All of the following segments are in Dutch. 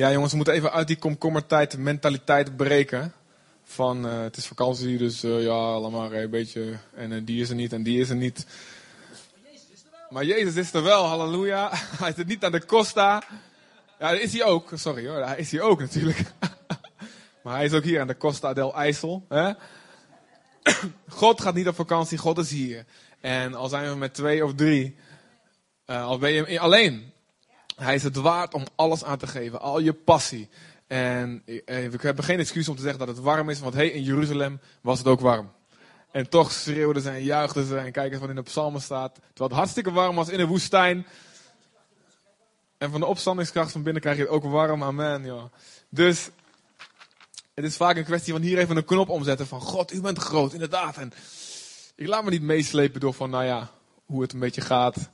Ja, jongens, we moeten even uit die komkommertijd mentaliteit breken. Van uh, het is vakantie, dus uh, ja, maar een beetje. En uh, die is er niet en die is er niet. Maar Jezus is er wel, halleluja. Hij zit niet aan de Costa. Ja, is hij ook. Sorry hoor, hij is hij ook natuurlijk. maar hij is ook hier aan de Costa del IJssel. Hè? God gaat niet op vakantie, God is hier. En al zijn we met twee of drie, al ben je alleen. Hij is het waard om alles aan te geven, al je passie. En we hebben geen excuus om te zeggen dat het warm is, want hey, in Jeruzalem was het ook warm. En toch schreeuwden ze en juichten ze en kijk eens wat in de psalmen staat. Terwijl het hartstikke warm was in de woestijn. En van de opstandingskracht van binnen krijg je het ook warm, amen. Ja. Dus het is vaak een kwestie van hier even een knop omzetten van God, u bent groot, inderdaad. En ik laat me niet meeslepen door van, nou ja, hoe het een beetje gaat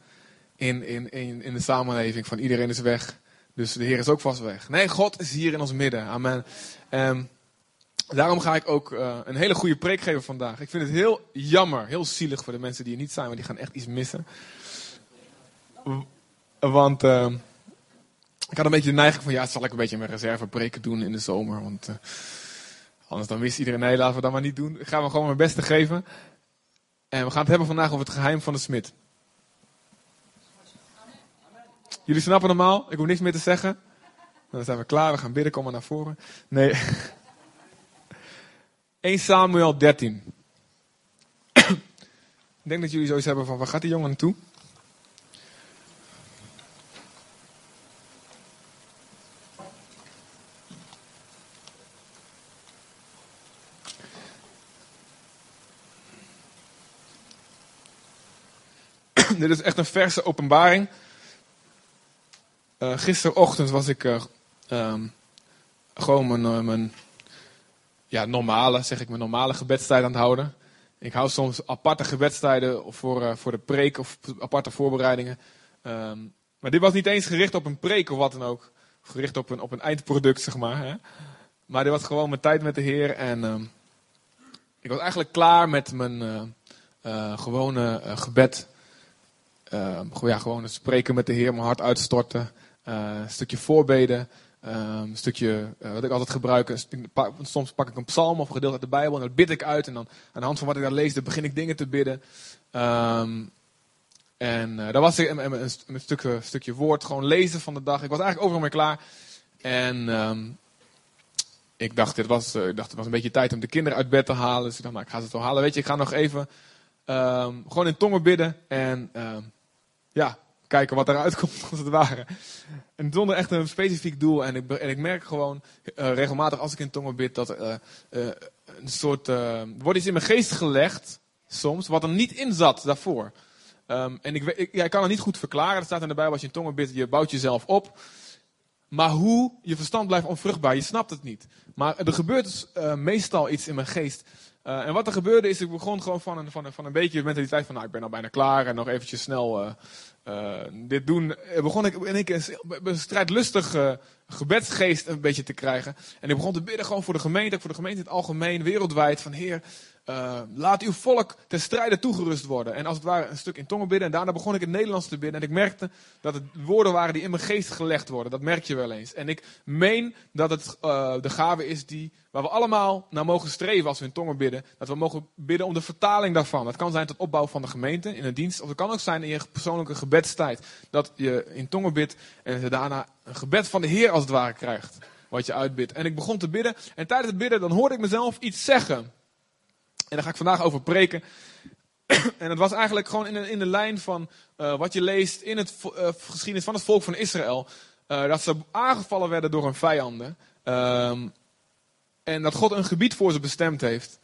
in, in, in, in de samenleving. Van iedereen is weg, dus de Heer is ook vast weg. Nee, God is hier in ons midden, amen. Um, Daarom ga ik ook uh, een hele goede preek geven vandaag. Ik vind het heel jammer, heel zielig voor de mensen die er niet zijn, maar die gaan echt iets missen. Want uh, ik had een beetje de neiging van, ja, zal ik een beetje mijn reservepreken doen in de zomer. Want uh, anders dan wist iedereen, nee, laten we dat maar niet doen. Ik ga me gewoon mijn beste geven. En we gaan het hebben vandaag over het geheim van de smid. Jullie snappen normaal, ik hoef niks meer te zeggen. Dan zijn we klaar, we gaan bidden, kom naar voren. Nee. 1 Samuel 13. Ik denk dat jullie zoiets hebben van, waar gaat die jongen naartoe? Dit is echt een verse openbaring. Uh, gisterochtend was ik uh, um, gewoon mijn, uh, mijn ja, normale, zeg ik, mijn normale gebedstijd aan het houden. Ik hou soms aparte gebedstijden voor, voor de preek of aparte voorbereidingen. Um, maar dit was niet eens gericht op een preek of wat dan ook. Gericht op een, op een eindproduct, zeg maar. Hè? Maar dit was gewoon mijn tijd met de Heer. En um, ik was eigenlijk klaar met mijn gewone gebed. ja, gewoon het spreken met de Heer, mijn hart uitstorten. Een stukje voorbeden. Um, een stukje uh, wat ik altijd gebruik. Soms pak ik een psalm of een gedeelte uit de Bijbel en dat bid ik uit. En dan aan de hand van wat ik daar lees, begin ik dingen te bidden. Um, en uh, daar was ik een, stukje, stukje woord, gewoon lezen van de dag. Ik was eigenlijk overal mee klaar. En um, ik dacht, dit was, ik dacht, het was een beetje tijd om de kinderen uit bed te halen. Dus ik dacht, nou, ik ga ze toch halen. Weet je, ik ga nog even gewoon in tongen bidden. En ja, kijken wat eruit komt, als het ware. En zonder echt een specifiek doel. En ik, en ik merk gewoon uh, regelmatig als ik in tongen bid dat uh, een soort. er wordt iets in mijn geest gelegd, soms, wat er niet in zat daarvoor. Um, en ik, ik, kan het niet goed verklaren. Dat staat in de Bijbel als je in tongen bidt, je bouwt jezelf op. Maar hoe je verstand blijft onvruchtbaar, je snapt het niet. Maar er gebeurt dus, meestal iets in mijn geest. en wat er gebeurde is, ik begon gewoon van een, van een, van een beetje mentaliteit van, nou ik ben al bijna klaar en nog eventjes snel dit doen, eh, begon ik in één een strijdlustig uh, gebedsgeest een beetje te krijgen. En ik begon te bidden gewoon voor de gemeente, voor de gemeente in het algemeen, wereldwijd. Van Heer, uh, laat uw volk ten strijde toegerust worden. En als het ware een stuk in tongen bidden. En daarna begon ik het Nederlands te bidden. En ik merkte dat het woorden waren die in mijn geest gelegd worden. Dat merk je wel eens. En ik meen dat het uh, de gave is die, waar we allemaal naar mogen streven als we in tongen bidden. Dat we mogen bidden om de vertaling daarvan. Dat kan zijn tot opbouw van de gemeente in een dienst. Of het kan ook zijn in je persoonlijke gebedstijd. Dat je in tongen bidt en daarna een gebed van de Heer als het ware krijgt. Wat je uitbidt. En ik begon te bidden. En tijdens het bidden dan hoorde ik mezelf iets zeggen. En daar ga ik vandaag over preken. en het was eigenlijk gewoon in de, in de lijn van uh, wat je leest in het uh, geschiedenis van het volk van Israël. Uh, dat ze aangevallen werden door hun vijanden. Um, en dat God een gebied voor ze bestemd heeft.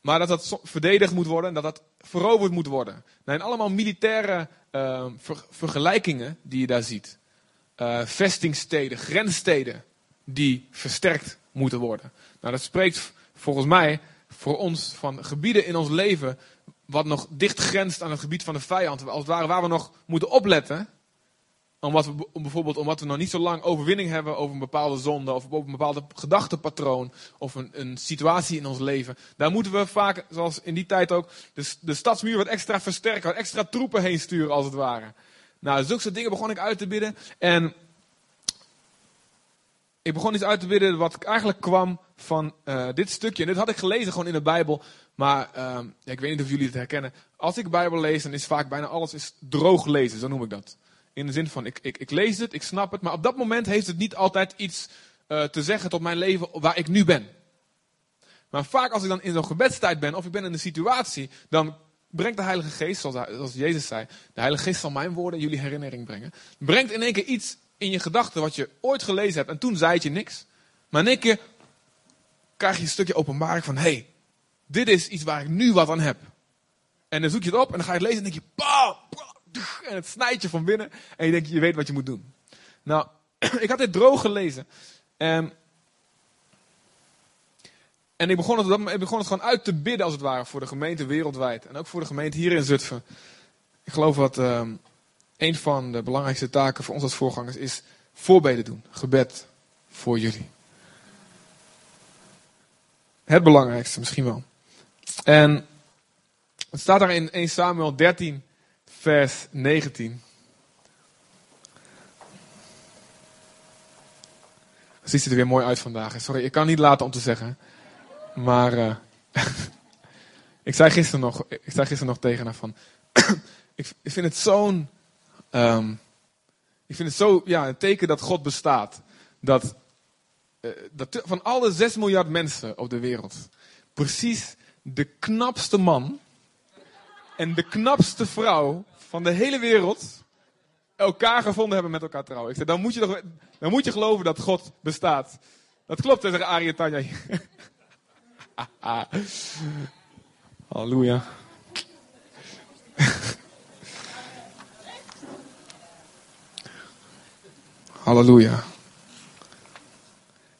Maar dat dat verdedigd moet worden en dat dat veroverd moet worden. Nou, zijn allemaal militaire ehm, ver, vergelijkingen die je daar ziet. Vestingsteden, grenssteden die versterkt moeten worden. Nou, dat spreekt volgens mij voor ons van gebieden in ons leven wat nog dicht grenst aan het gebied van de vijand. Als het ware waar we nog moeten opletten. Omdat we, bijvoorbeeld omdat we nog niet zo lang overwinning hebben over een bepaalde zonde. Of over een bepaalde gedachtepatroon. Of een, een situatie in ons leven. Daar moeten we vaak, zoals in die tijd ook, de, de stadsmuur wat extra versterken. Wat extra troepen heen sturen als het ware. Nou, zulke dingen begon ik uit te bidden. En ik begon iets uit te bidden wat eigenlijk kwam van uh, dit stukje. En dit had ik gelezen gewoon in de Bijbel. Maar ja, ik weet niet of jullie het herkennen. Als ik Bijbel lees, dan is vaak bijna alles is droog lezen. Zo noem ik dat. In de zin van, ik, ik, ik lees het, ik snap het. Maar op dat moment heeft het niet altijd iets uh, te zeggen tot mijn leven waar ik nu ben. Maar vaak als ik dan in zo'n gebedstijd ben, of ik ben in een situatie, dan brengt de Heilige Geest, zoals, Jezus zei, de Heilige Geest zal mijn woorden jullie herinnering brengen. Brengt in één keer iets in je gedachten wat je ooit gelezen hebt en toen zei het je niks. Maar in één keer krijg je een stukje openbaring van, hé, hey, dit is iets waar ik nu wat aan heb. En dan zoek je het op en dan ga je het lezen en denk je, bah, en het snijdt je van binnen en je denkt, je weet wat je moet doen. Nou, ik had dit droog gelezen en, en ik, begon het, het gewoon uit te bidden als het ware voor de gemeente wereldwijd. En ook voor de gemeente hier in Zutphen. Ik geloof dat... Uh, een van de belangrijkste taken voor ons als voorgangers is voorbeden doen. Gebed voor jullie. Het belangrijkste misschien wel. En het staat daar in 1 Samuel 13, vers 19. Het ziet er weer mooi uit vandaag. Sorry, ik kan niet laten om te zeggen. Maar uh, ik, zei gisteren nog, ik zei gisteren nog tegen haar van... ik, ik vind het zo'n Um, ik vind het zo ja, een teken dat God bestaat. Dat, uh, dat van alle 6 miljard mensen op de wereld, precies de knapste man en de knapste vrouw van de hele wereld elkaar gevonden hebben met elkaar trouwen. Ik zei, dan moet je, toch, dan moet je geloven dat God bestaat. Dat klopt, tegen Arie Tanja. Halleluja. Halleluja.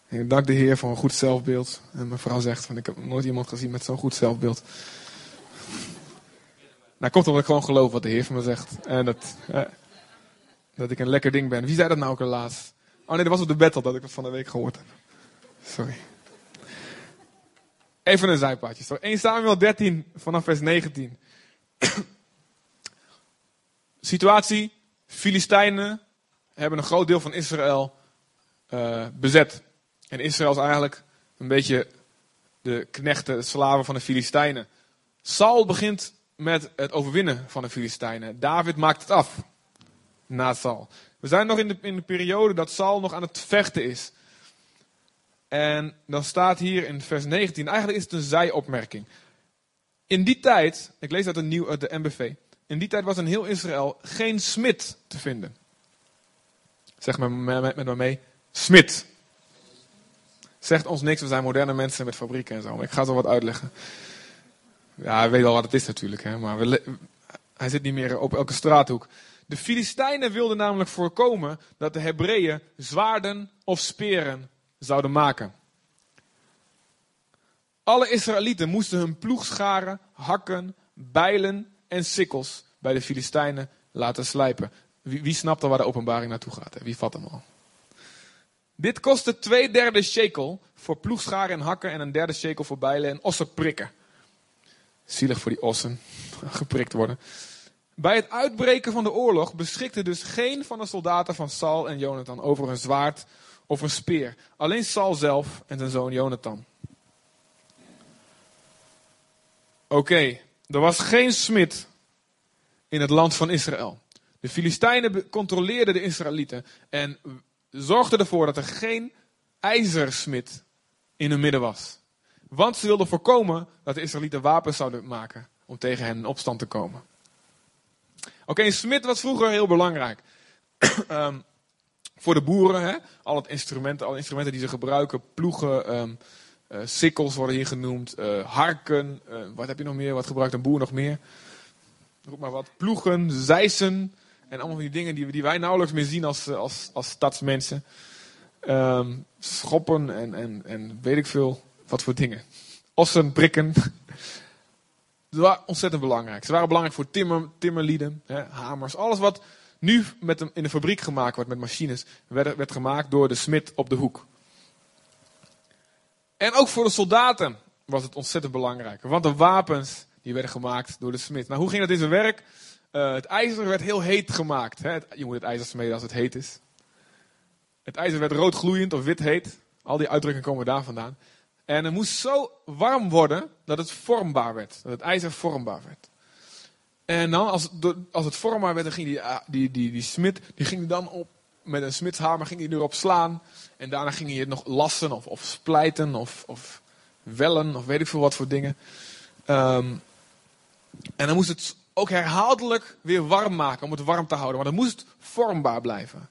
Ik dank de Heer voor een goed zelfbeeld. En mijn vrouw zegt van ik heb nooit iemand gezien met zo'n goed zelfbeeld. Nou, komt omdat ik gewoon geloof wat de Heer van me zegt. En dat, eh, dat ik een lekker ding ben. Wie zei dat nou ook al laatst? Oh nee, dat was op de battle dat ik het van de week gehoord heb. Sorry. Even een zijpaadje. Zo, 1 Samuel 13 vanaf vers 19. Situatie, Filistijnen hebben een groot deel van Israël uh, bezet. En Israël is eigenlijk een beetje de knechten, de slaven van de Filistijnen. Saul begint met het overwinnen van de Filistijnen. David maakt het af na Saul. We zijn nog in de, in de periode dat Saul nog aan het vechten is. En dan staat hier in vers 19, eigenlijk is het een zijopmerking. In die tijd, ik lees uit de, nieuw, uit de MBV. In die tijd was in heel Israël geen smid te vinden. Zeg maar met, met me mee. Smit. Zegt ons niks, we zijn moderne mensen met fabrieken en zo. Ik ga wel wat uitleggen. Ja, hij weet al wat het is natuurlijk. Hè, maar we, hij zit niet meer op elke straathoek. De Filistijnen wilden namelijk voorkomen dat de Hebreeën zwaarden of speren zouden maken. Alle Israëlieten moesten hun ploegscharen, hakken, bijlen en sikkels bij de Filistijnen laten slijpen. Wie, wie snapt al waar de openbaring naartoe gaat? Wie vat hem al? Dit kostte twee derde shekel voor ploegscharen en hakken en een derde shekel voor bijlen en ossen prikken. Zielig voor die ossen, geprikt worden. Bij het uitbreken van de oorlog beschikte dus geen van de soldaten van Saul en Jonathan over een zwaard of een speer. Alleen Saul zelf en zijn zoon Jonathan. Oké, er was geen smid in het land van Israël. De Filistijnen controleerden de Israëlieten en zorgden ervoor dat er geen ijzersmid in hun midden was. Want ze wilden voorkomen dat de Israëlieten wapens zouden maken om tegen hen in opstand te komen. Oké, een smid was vroeger heel belangrijk. um, voor de boeren, hè? Al het instrumenten, alle instrumenten die ze gebruiken, ploegen, um, sikkels worden hier genoemd, uh, harken, uh, wat heb je nog meer, wat gebruikt een boer nog meer? Roep maar wat, ploegen, zeisen, en allemaal die dingen die, die wij nauwelijks meer zien als, eh, als, als stadsmensen. Um, schoppen en, en, en weet ik veel wat voor dingen. Ossen, prikken. Dat waren ontzettend belangrijk. Ze waren belangrijk voor timmer, timmerlieden, hè, hamers. Alles wat nu met in de fabriek gemaakt wordt met machines, werd, werd gemaakt door de smid op de hoek. En ook voor de soldaten was het ontzettend belangrijk. Want de wapens die werden gemaakt door de smid. Nou, hoe ging dat in zijn werk? Uh, het ijzer werd heel heet gemaakt. Hè? Je moet het ijzer smeden als het heet is. Het ijzer werd rood gloeiend of wit heet. Al die uitdrukkingen komen daar vandaan. En het moest zo warm worden dat het vormbaar werd. Dat het ijzer vormbaar werd. En dan, als, het- als het vormbaar werd, dan ging die, ah, die, die, die smid, die ging dan op, met een smidshamer ging hij erop slaan. En daarna ging hij het nog lassen of, of splijten of, of wellen of weet ik veel wat voor dingen. Ehm, en dan moest het ook herhaaldelijk weer warm maken om het warm te houden. Maar het moest vormbaar blijven.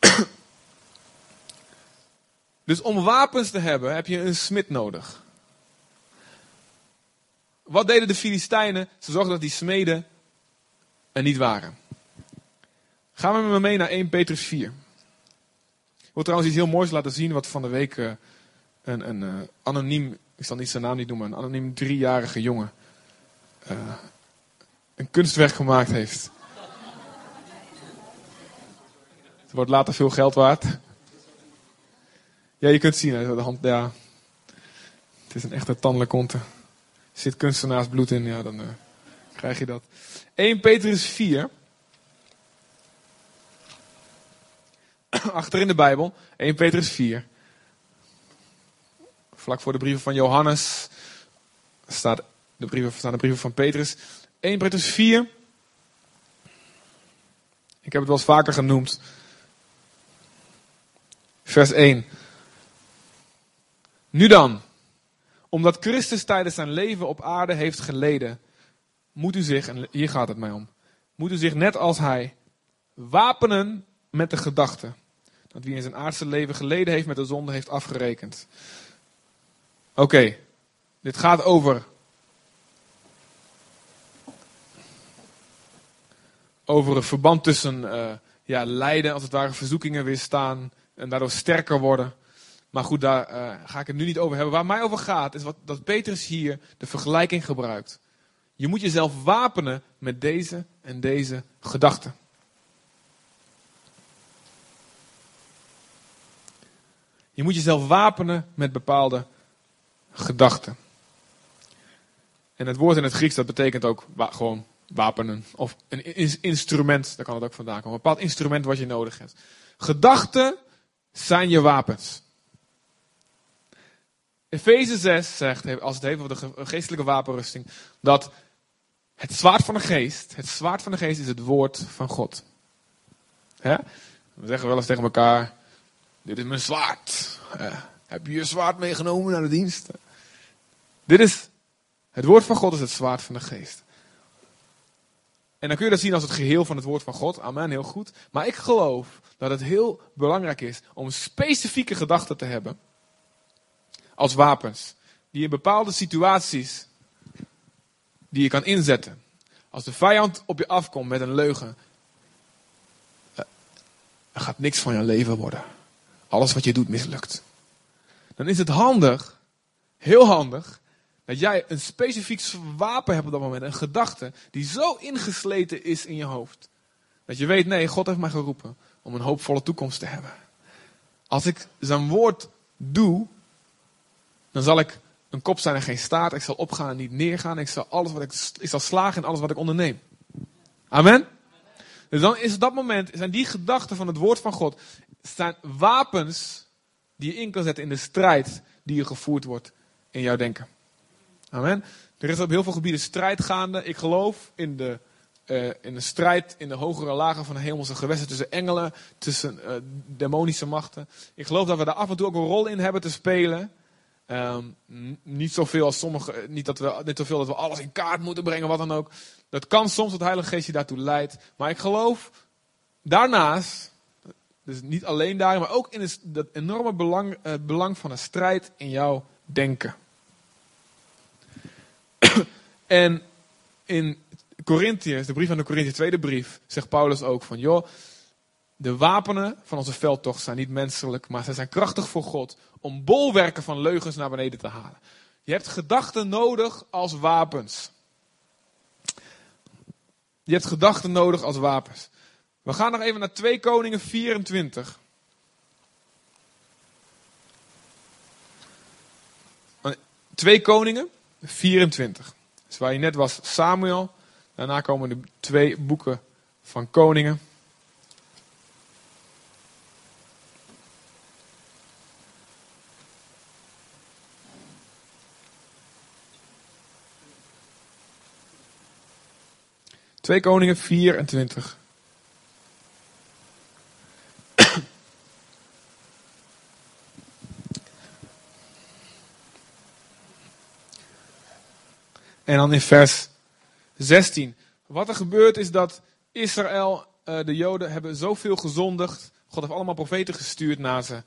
Dus om wapens te hebben heb je een smid nodig. Wat deden de Filistijnen? Ze zorgden dat die smeden er niet waren. Gaan we met me mee naar 1 Petrus 4. Ik wil trouwens iets heel moois laten zien wat van de week eh, een, een eh, anoniem, ik zal niet zijn naam niet noemen, een anoniem driejarige jongen eh, een kunstwerk gemaakt heeft. Het wordt later veel geld waard. Ja, je kunt zien, de hand, ja. Het is een echte tandlekonte. Zit kunstenaarsbloed in, ja, dan eh, krijg je dat. 1 Petrus 4. Achter in de Bijbel, 1 Petrus 4. Vlak voor de brieven van Johannes staat de brieven, staan de brieven van Petrus. 1 Petrus 4. Ik heb het wel eens vaker genoemd. Vers 1. Nu dan, omdat Christus tijdens zijn leven op aarde heeft geleden, moet u zich, en hier gaat het mij om, moet u zich net als hij wapenen met de gedachte dat wie in zijn aardse leven geleden heeft met de zonde heeft afgerekend. Oké, dit gaat over over een verband tussen eh, ja, lijden, als het ware verzoekingen weerstaan en daardoor sterker worden. Maar goed, daar eh, ga ik het nu niet over hebben. Waar mij over gaat, is wat, dat Petrus hier de vergelijking gebruikt. Je moet jezelf wapenen met deze en deze gedachten. Je moet jezelf wapenen met bepaalde gedachten. En het woord in het Grieks dat betekent ook gewoon wapenen. Of een in- instrument, daar kan het ook vandaan komen. Een bepaald instrument wat je nodig hebt. Gedachten zijn je wapens. Efeze 6 zegt, als het heeft over de ge- geestelijke wapenrusting, dat het zwaard van de geest, het zwaard van de geest is het woord van God. We zeggen wel eens tegen elkaar, dit is mijn zwaard. Heb je je zwaard meegenomen naar de dienst? Dit is, het woord van God is het zwaard van de geest. En dan kun je dat zien als het geheel van het woord van God. Amen, heel goed. Maar ik geloof dat het heel belangrijk is om specifieke gedachten te hebben. Als wapens. Die in bepaalde situaties, die je kan inzetten. Als de vijand op je afkomt met een leugen. eh, Er gaat niks van je leven worden. Alles wat je doet mislukt. Dan is het handig, heel handig, dat jij een specifiek wapen hebt op dat moment. Een gedachte die zo ingesleten is in je hoofd. Dat je weet, nee, God heeft mij geroepen om een hoopvolle toekomst te hebben. Als ik zijn woord doe, dan zal ik een kop zijn en geen staart. Ik zal opgaan en niet neergaan. Ik zal, alles wat ik, ik zal slagen in alles wat ik onderneem. Amen? Dus dan is dat moment, zijn die gedachten van het woord van God, zijn wapens die je in kan zetten in de strijd die er gevoerd wordt in jouw denken. Amen. Er is op heel veel gebieden strijd gaande. Ik geloof in de, eh, in de strijd in de hogere lagen van de hemelse gewesten tussen engelen, tussen eh, demonische machten. Ik geloof dat we daar af en toe ook een rol in hebben te spelen. N- niet zoveel als sommige, niet, dat we, niet zoveel dat we alles in kaart moeten brengen, wat dan ook. Dat kan soms dat Heilige Geest je daartoe leidt. Maar ik geloof daarnaast, dus niet alleen daar, maar ook in het, dat enorme belang, eh, belang van een strijd in jouw denken. En in Corinthiërs, de brief aan de Corinthiërs, tweede brief, zegt Paulus ook van, joh, de wapenen van onze veldtocht zijn niet menselijk, maar ze zijn krachtig voor God om bolwerken van leugens naar beneden te halen. Je hebt gedachten nodig als wapens. Je hebt gedachten nodig als wapens. We gaan nog even naar 2 Koningen 24. Oh, 2 Koningen 24. Dus waar je net was Samuel. Daarna komen de twee boeken van koningen. 2 Koningen 24. En dan in vers 16. Wat er gebeurt is dat Israël, uh, de Joden, hebben zoveel gezondigd. God heeft allemaal profeten gestuurd naar ze.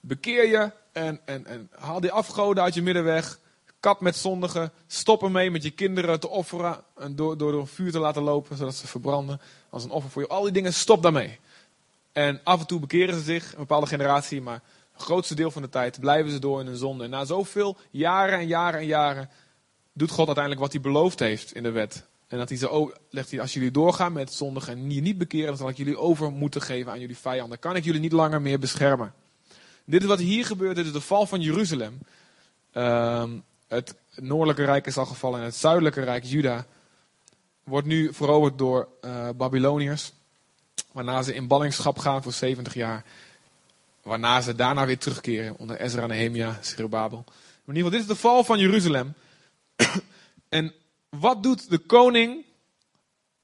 Bekeer je en, en, en haal die afgoden uit je middenweg. Kap met zondigen. Stop ermee met je kinderen te offeren. En door, door, door vuur te laten lopen, zodat ze verbranden. Als een offer voor je. Al die dingen, stop daarmee. En af en toe bekeren ze zich, een bepaalde generatie. Maar het grootste deel van de tijd blijven ze door in hun zonde. En na zoveel jaren en jaren en jaren doet God uiteindelijk wat hij beloofd heeft in de wet. En dat hij zo legt hij, als jullie doorgaan met zondigen en niet bekeren, dan zal ik jullie over moeten geven aan jullie vijanden. Kan ik jullie niet langer meer beschermen. Dit is wat hier gebeurt, dit is de val van Jeruzalem. Uh, het noordelijke rijk is al gevallen en het zuidelijke rijk, Juda, wordt nu veroverd door uh, Babyloniërs. Waarna ze in ballingschap gaan voor 70 jaar. Waarna ze daarna weer terugkeren onder Ezra, Nehemia, Zerubbabel. in ieder geval, dit is de val van Jeruzalem. en wat doet de koning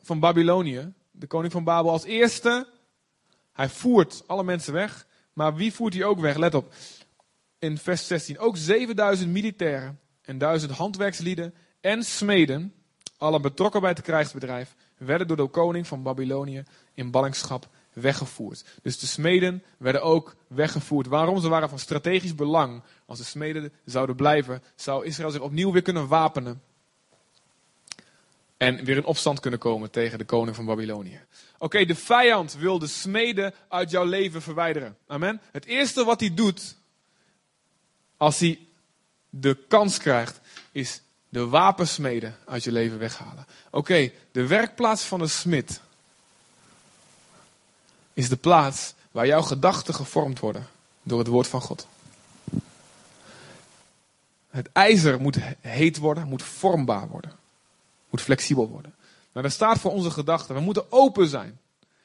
van Babylonië, de koning van Babel, als eerste? Hij voert alle mensen weg. Maar wie voert hij ook weg? Let op. In vers 16. Ook 7000 militairen en 1000 handwerkslieden en smeden, alle betrokken bij het krijgsbedrijf, werden door de koning van Babylonië in ballingschap weggevoerd. Dus de smeden werden ook weggevoerd. Waarom? Ze waren van strategisch belang. Als de smeden zouden blijven, zou Israël zich opnieuw weer kunnen wapenen. En weer in opstand kunnen komen tegen de koning van Babylonië. Oké, de vijand wil de smeden uit jouw leven verwijderen. Amen. Het eerste wat hij doet, als hij de kans krijgt, is de wapensmeden uit je leven weghalen. Oké, de werkplaats van de smid is de plaats waar jouw gedachten gevormd worden door het woord van God. Het ijzer moet heet worden, moet vormbaar worden, moet flexibel worden. Maar dat staat voor onze gedachten. We moeten open zijn.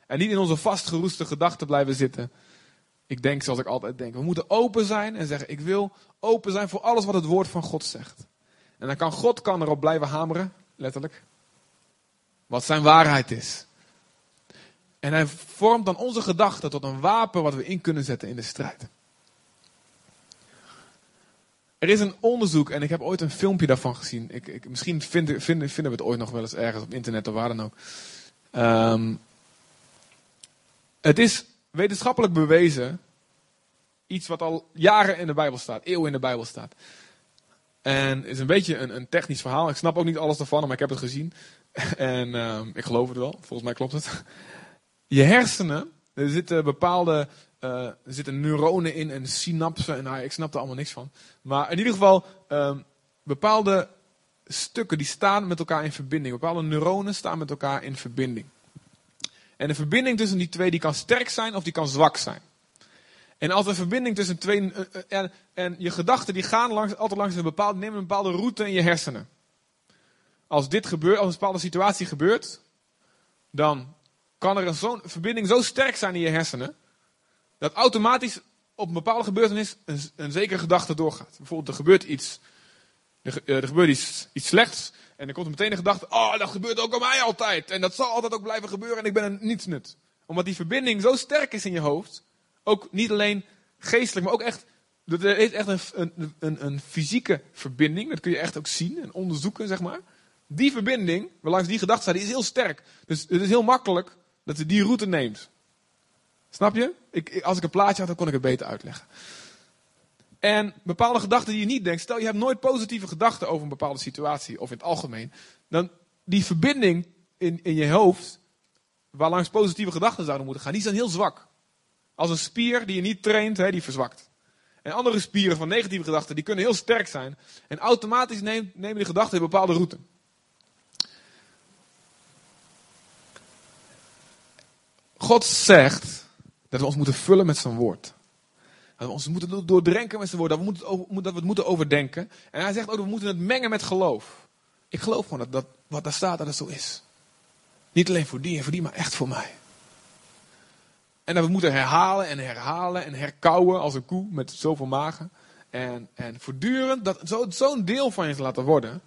En niet in onze vastgeroeste gedachten blijven zitten. Ik denk zoals ik altijd denk. We moeten open zijn en zeggen: Ik wil open zijn voor alles wat het woord van God zegt. En dan kan God kan erop blijven hameren, letterlijk. Wat zijn waarheid is. En hij vormt dan onze gedachten tot een wapen wat we in kunnen zetten in de strijd. Er is een onderzoek en ik heb ooit een filmpje daarvan gezien. Ik, ik, misschien vinden, vinden, vinden we het ooit nog wel eens ergens op internet of waar dan ook. Um, het is wetenschappelijk bewezen. Iets wat al jaren in de Bijbel staat, eeuwen in de Bijbel staat. En is een beetje een, een technisch verhaal. Ik snap ook niet alles ervan, maar ik heb het gezien. En um, ik geloof het wel, volgens mij klopt het. Je hersenen, er zitten bepaalde uh, er zitten neuronen in en synapsen. En nou, ik snap er allemaal niks van. Maar in ieder geval, um, bepaalde stukken die staan met elkaar in verbinding. Bepaalde neuronen staan met elkaar in verbinding. En de verbinding tussen die twee die kan sterk zijn of die kan zwak zijn. En als de verbinding tussen twee. Uh, uh, en, je gedachten die gaan langs, altijd langs een bepaalde, nemen een bepaalde route in je hersenen. Als dit gebeurt, als een bepaalde situatie gebeurt, dan kan er een verbinding zo sterk zijn in je hersenen, dat automatisch op een bepaalde gebeurtenis een, een zekere gedachte doorgaat. Bijvoorbeeld, er gebeurt iets, er, eh, er gebeurt iets, iets slechts, en dan komt meteen een gedachte, oh, dat gebeurt ook aan mij altijd, en dat zal altijd ook blijven gebeuren, en ik ben een niets nut. Omdat die verbinding zo sterk is in je hoofd, ook niet alleen geestelijk, maar ook echt, er is echt een, een, een, een fysieke verbinding, dat kun je echt ook zien en onderzoeken, zeg maar. Die verbinding, langs die gedachte staat, is heel sterk. Dus het is heel makkelijk dat je die route neemt. Snap je? Ik, als ik een plaatje had, dan kon ik het beter uitleggen. En bepaalde gedachten die je niet denkt. Stel je hebt nooit positieve gedachten over een bepaalde situatie of in het algemeen. Dan die verbinding in, in je hoofd, waar langs positieve gedachten zouden moeten gaan, die zijn heel zwak. Als een spier die je niet traint, die verzwakt. En andere spieren van negatieve gedachten, die kunnen heel sterk zijn. En automatisch nemen, nemen die gedachten een bepaalde route. God zegt dat we ons moeten vullen met zijn woord. Dat we ons moeten doordrenken met zijn woord. Dat we, moeten, dat we het moeten overdenken. En hij zegt ook dat we moeten het mengen met geloof. Ik geloof gewoon dat, dat wat daar staat, dat het zo is. Niet alleen voor die en voor die, maar echt voor mij. En dat we moeten herhalen en herhalen en herkauwen als een koe met zoveel magen. En, en voortdurend dat zo'n zo deel van je te laten worden.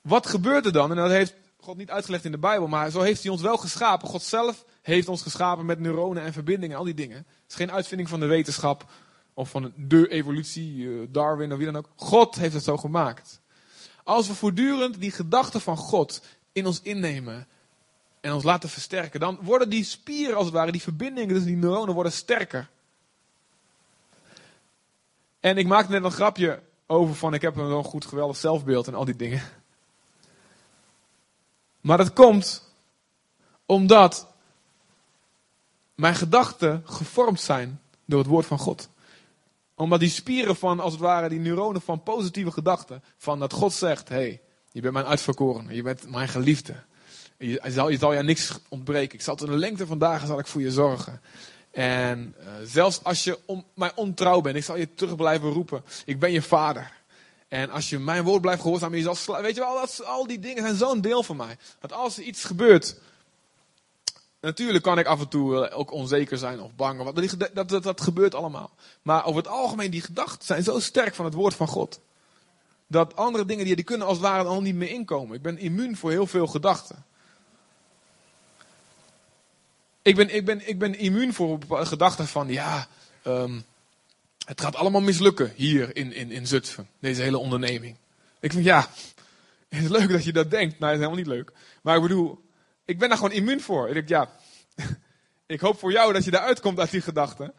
Wat gebeurt er dan? En dat heeft God niet uitgelegd in de Bijbel, maar zo heeft hij ons wel geschapen. God zelf heeft ons geschapen met neuronen en verbindingen, al die dingen. Het is geen uitvinding van de wetenschap of van de evolutie, eh, Darwin of wie dan ook. God heeft het zo gemaakt. Als we voortdurend die gedachten van God in ons innemen en ons laten versterken, dan worden die spieren als het ware, die verbindingen tussen die neuronen worden sterker. En ik maakte net een grapje over van ik heb een wel goed geweldig zelfbeeld en al die dingen. Maar dat komt omdat mijn gedachten gevormd zijn door het woord van God. Omdat die spieren van, als het ware, die neuronen van positieve gedachten, van dat God zegt, hé, hey, je bent mijn uitverkoren, je bent mijn geliefde. Je, zal, je zal je niks ontbreken. Ik zal tot de lengte van dagen zal ik voor je zorgen. En uh, zelfs als je om, mij ontrouw bent, ik zal je terug blijven roepen. Ik ben je vader. En als je mijn woord blijft gehoorzamen, je zal weet je wel, al die dingen zijn zo'n deel van mij. Dat als er iets gebeurt, natuurlijk kan ik af en toe eh, ook onzeker zijn of bang. Dat, dat, dat gebeurt allemaal. Maar over het algemeen, die gedachten zijn zo sterk van het woord van God. Dat andere dingen, die, die kunnen als het ware al niet meer inkomen. Ik ben immuun voor heel veel gedachten. Ik ben, ik ben, ik ben immuun voor gedachten van, ja, um, het gaat allemaal mislukken hier in, in, in Zutphen, deze hele onderneming. Ik vind, ja, het is leuk dat je dat denkt. Nou, het is helemaal niet leuk. Maar ik bedoel, ik ben daar gewoon immuun voor. Ik denk, ja, ik hoop voor jou dat je eruit komt uit die gedachten.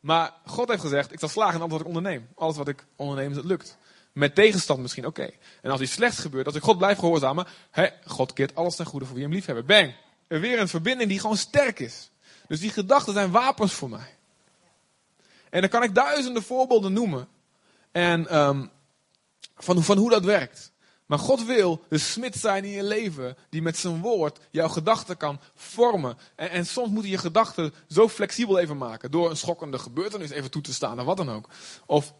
Maar God heeft gezegd, ik zal slagen in alles wat ik onderneem. Alles wat ik onderneem, dat lukt. Met tegenstand misschien, oké. En als iets slechts gebeurt, als ik God blijf gehoorzamen, hè, God keert alles ten goede voor wie hem lief hebben. Bang! Er weer een verbinding die gewoon sterk is. Dus die gedachten zijn wapens voor mij. En dan kan ik duizenden voorbeelden noemen. En um, van, van hoe dat werkt. Maar God wil de smid zijn in je leven, die met zijn woord jouw gedachten kan vormen. En, en soms moeten je gedachten zo flexibel even maken, door een schokkende gebeurtenis even toe te staan, of wat dan ook. Of,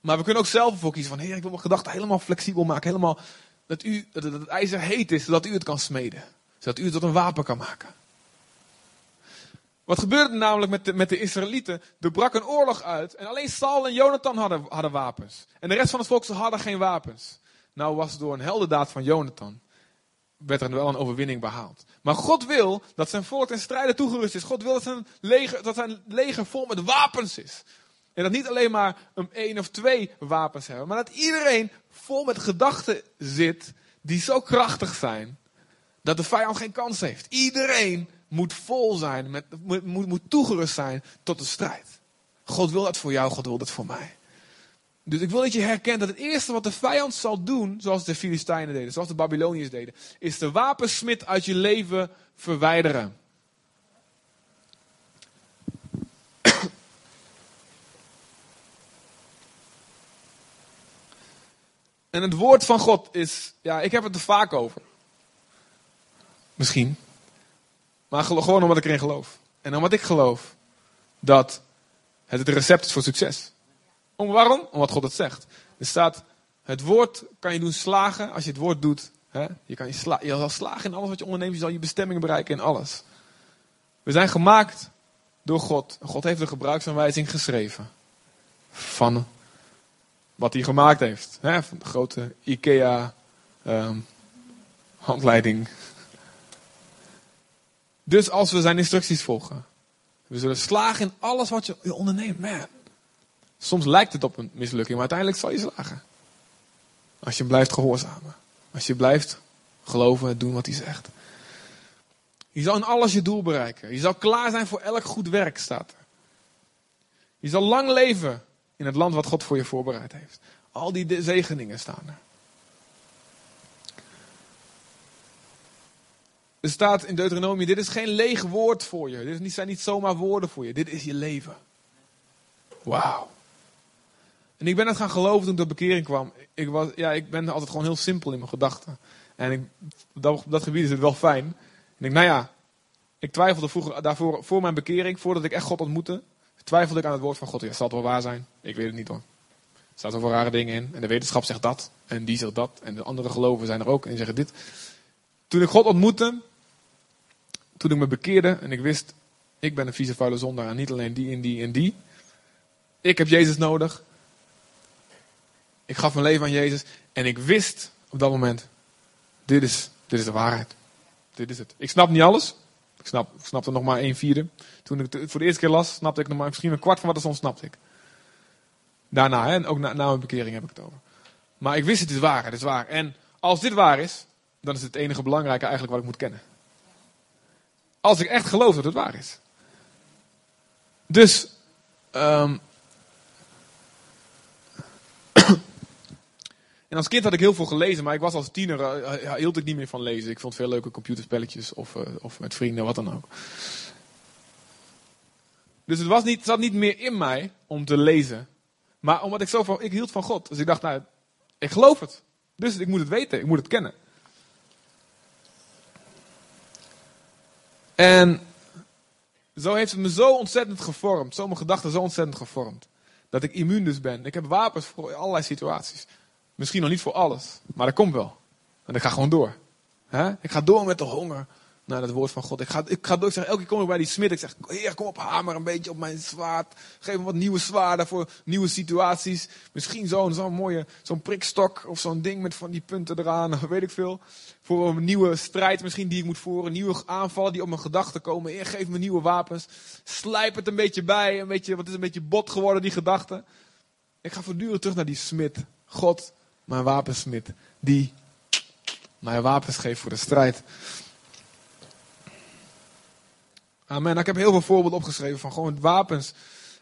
maar we kunnen ook zelf ervoor kiezen van, heer, ik wil mijn gedachten helemaal flexibel maken, helemaal, dat, u, dat het ijzer heet is, zodat u het kan smeden. Zodat u het tot een wapen kan maken. Wat gebeurde namelijk met de, met de Israëlieten? Er brak een oorlog uit en alleen Saul en Jonathan hadden, hadden wapens. En de rest van het volk hadden geen wapens. Nou was door een heldendaad van Jonathan, werd er wel een overwinning behaald. Maar God wil dat zijn volk ten strijde toegerust is. God wil dat zijn leger, dat zijn leger vol met wapens is. En dat niet alleen maar een één of twee wapens hebben, maar dat iedereen vol met gedachten zit die zo krachtig zijn dat de vijand geen kans heeft. Iedereen moet vol zijn, met, moet, moet toegerust zijn tot de strijd. God wil dat voor jou, God wil dat voor mij. Dus ik wil dat je herkent dat het eerste wat de vijand zal doen, zoals de Filistijnen deden, zoals de Babyloniërs deden, is de wapensmid uit je leven verwijderen. En het woord van God is, ja, ik heb het er vaak over. Misschien. Maar gewoon omdat ik erin geloof. En omdat ik geloof dat het het recept is voor succes. Om, waarom? Omdat God het zegt. Er staat, het woord kan je doen slagen als je het woord doet. Hè? Je, kan je, sla, je zal slagen in alles wat je onderneemt. Je zal je bestemming bereiken in alles. We zijn gemaakt door God. God heeft de gebruiksaanwijzing geschreven. Van wat hij gemaakt heeft. Hè? Van de grote IKEA um, handleiding. Dus als we zijn instructies volgen. We zullen slagen in alles wat je onderneemt. Man. Soms lijkt het op een mislukking, maar uiteindelijk zal je slagen. Als je blijft gehoorzamen. Als je blijft geloven en doen wat hij zegt. Je zal in alles je doel bereiken. Je zal klaar zijn voor elk goed werk, staat er. Je zal lang leven in het land wat God voor je voorbereid heeft. Al die zegeningen staan er. Er staat in Deuteronomie, dit is geen leeg woord voor je. Dit zijn niet zomaar woorden voor je. Dit is je leven. Wauw. En ik ben het gaan geloven toen ik tot bekering kwam. Ik, was, ja, ik ben altijd gewoon heel simpel in mijn gedachten. En ik, dat, gebied is het wel fijn. En ik nou ja, ik twijfelde vroeger, daarvoor, voor mijn bekering, voordat ik echt God ontmoette, twijfelde ik aan het woord van God. Ja, zal het wel waar zijn? Ik weet het niet hoor. Er staat wel rare dingen in. En de wetenschap zegt dat. En die zegt dat. En de andere geloven zijn er ook en zeggen dit. Toen ik God ontmoette, toen ik me bekeerde en ik wist, ik ben een vieze vuile zondaar en niet alleen die en die en die. Ik heb Jezus nodig. Ik gaf mijn leven aan Jezus en ik wist op dat moment, dit is Dit is de waarheid. Dit is het. Ik snap niet alles. Ik snap, ik snapte nog maar een vierde. Toen ik het voor de eerste keer las, snapte ik nog maar misschien een kwart van wat er stond, snapte ik. Daarna, hè, en ook na, na mijn bekering heb ik het over. Maar ik wist het is waar, het is waar. En als dit waar is, dan is het enige belangrijke eigenlijk wat ik moet kennen. Als ik echt geloof dat het waar is. Dus, um, en als kind had ik heel veel gelezen, maar ik was als tiener, uh, hield ik niet meer van lezen. Ik vond veel leuke computerspelletjes of, uh, of met vrienden, wat dan ook. Dus het, was niet, zat niet meer in mij om te lezen. Maar omdat ik zo van, ik hield van God. Dus ik dacht, nou, ik geloof het. Dus ik moet het weten, ik moet het kennen. En zo heeft het me zo ontzettend gevormd. Zo mijn gedachten zo ontzettend gevormd. Dat ik immuun dus ben. Ik heb wapens voor allerlei situaties. Misschien nog niet voor alles. Maar dat komt wel. En ik ga gewoon door. Ik ga door met de honger naar het woord van God. Ik ga, ik ga door, ik zeg, elke keer kom ik bij die smid. Ik zeg, heer, kom op, hamer een beetje op mijn zwaard. Geef me wat nieuwe zwaarden voor nieuwe situaties. Misschien zo'n zo'n mooie, zo'n prikstok of zo'n ding met van die punten eraan, weet ik veel. Voor een nieuwe strijd misschien die ik moet voeren. Nieuwe aanvallen die op mijn gedachten komen. Heer, geef me nieuwe wapens. Slijp het een beetje bij. Een beetje, wat is een beetje bot geworden, die gedachten. Ik ga voortdurend terug naar die smid. God, mijn wapensmid. Die mij wapens geeft voor de strijd. Amen. ik heb heel veel voorbeelden opgeschreven van gewoon wapens.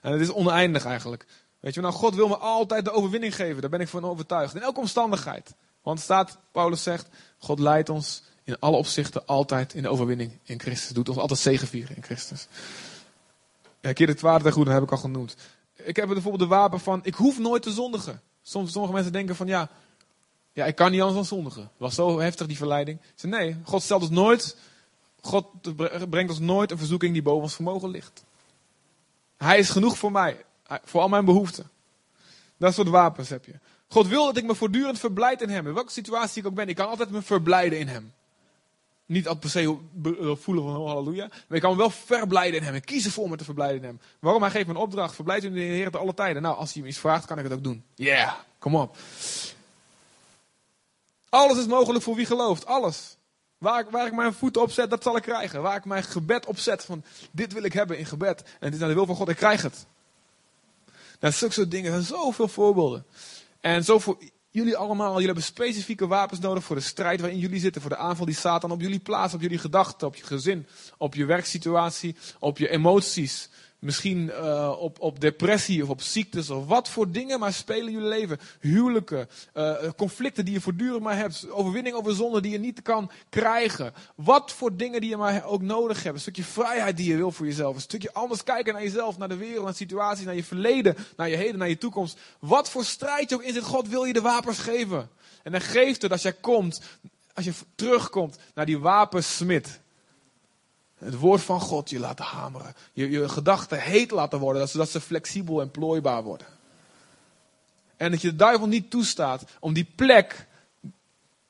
En het is oneindig eigenlijk. Weet je, nou, God wil me altijd de overwinning geven. Daar ben ik van overtuigd. In elke omstandigheid. Want staat, Paulus zegt, God leidt ons in alle opzichten altijd in de overwinning in Christus. Doet ons altijd zegevieren in Christus. Ja, keer het goed, dat heb ik al genoemd. Ik heb bijvoorbeeld de wapen van, ik hoef nooit te zondigen. Soms, sommige mensen denken van, ja, ja, ik kan niet anders dan zondigen. Was zo heftig die verleiding. Ze nee, God stelt ons nooit God brengt ons nooit een verzoeking die boven ons vermogen ligt. Hij is genoeg voor mij, voor al mijn behoeften. Dat soort wapens heb je. God wil dat ik me voortdurend verblijd in hem. In welke situatie ik ook ben, ik kan altijd me verblijden in hem. Niet altijd per se voelen van oh, halleluja. Maar ik kan wel verblijden in hem. En kiezen voor me te verblijden in hem. Waarom? Hij geeft me een opdracht. Verblijd u in de Heer te alle tijden. Nou, als hij me iets vraagt, kan ik het ook doen. Yeah, kom op. Alles is mogelijk voor wie gelooft. Alles. Waar ik, waar ik mijn voeten op zet, dat zal ik krijgen. Waar ik mijn gebed op zet, van dit wil ik hebben in gebed. En dit is naar de wil van God, ik krijg het. Nou, zulke soort dingen, er zijn zoveel voorbeelden. En zo voor jullie allemaal, jullie hebben specifieke wapens nodig voor de strijd waarin jullie zitten. Voor de aanval die Satan op jullie plaatst, op jullie gedachten, op je gezin, op je werksituatie, op je emoties. Misschien uh, op, op depressie of op ziektes of wat voor dingen maar spelen jullie leven. Huwelijken, uh, conflicten die je voortdurend maar hebt. Overwinning over zonde die je niet kan krijgen. Wat voor dingen die je maar ook nodig hebt. Een stukje vrijheid die je wil voor jezelf. Een stukje anders kijken naar jezelf, naar de wereld, naar situaties, naar je verleden, naar je heden, naar je toekomst. Wat voor strijd je ook in zit, God wil je de wapens geven. En dan geeft het als jij komt, als je terugkomt naar die wapensmid. Het woord van God je laten hameren. Je, je gedachten heet laten worden, zodat ze flexibel en plooibaar worden. En dat je de duivel niet toestaat om die plek,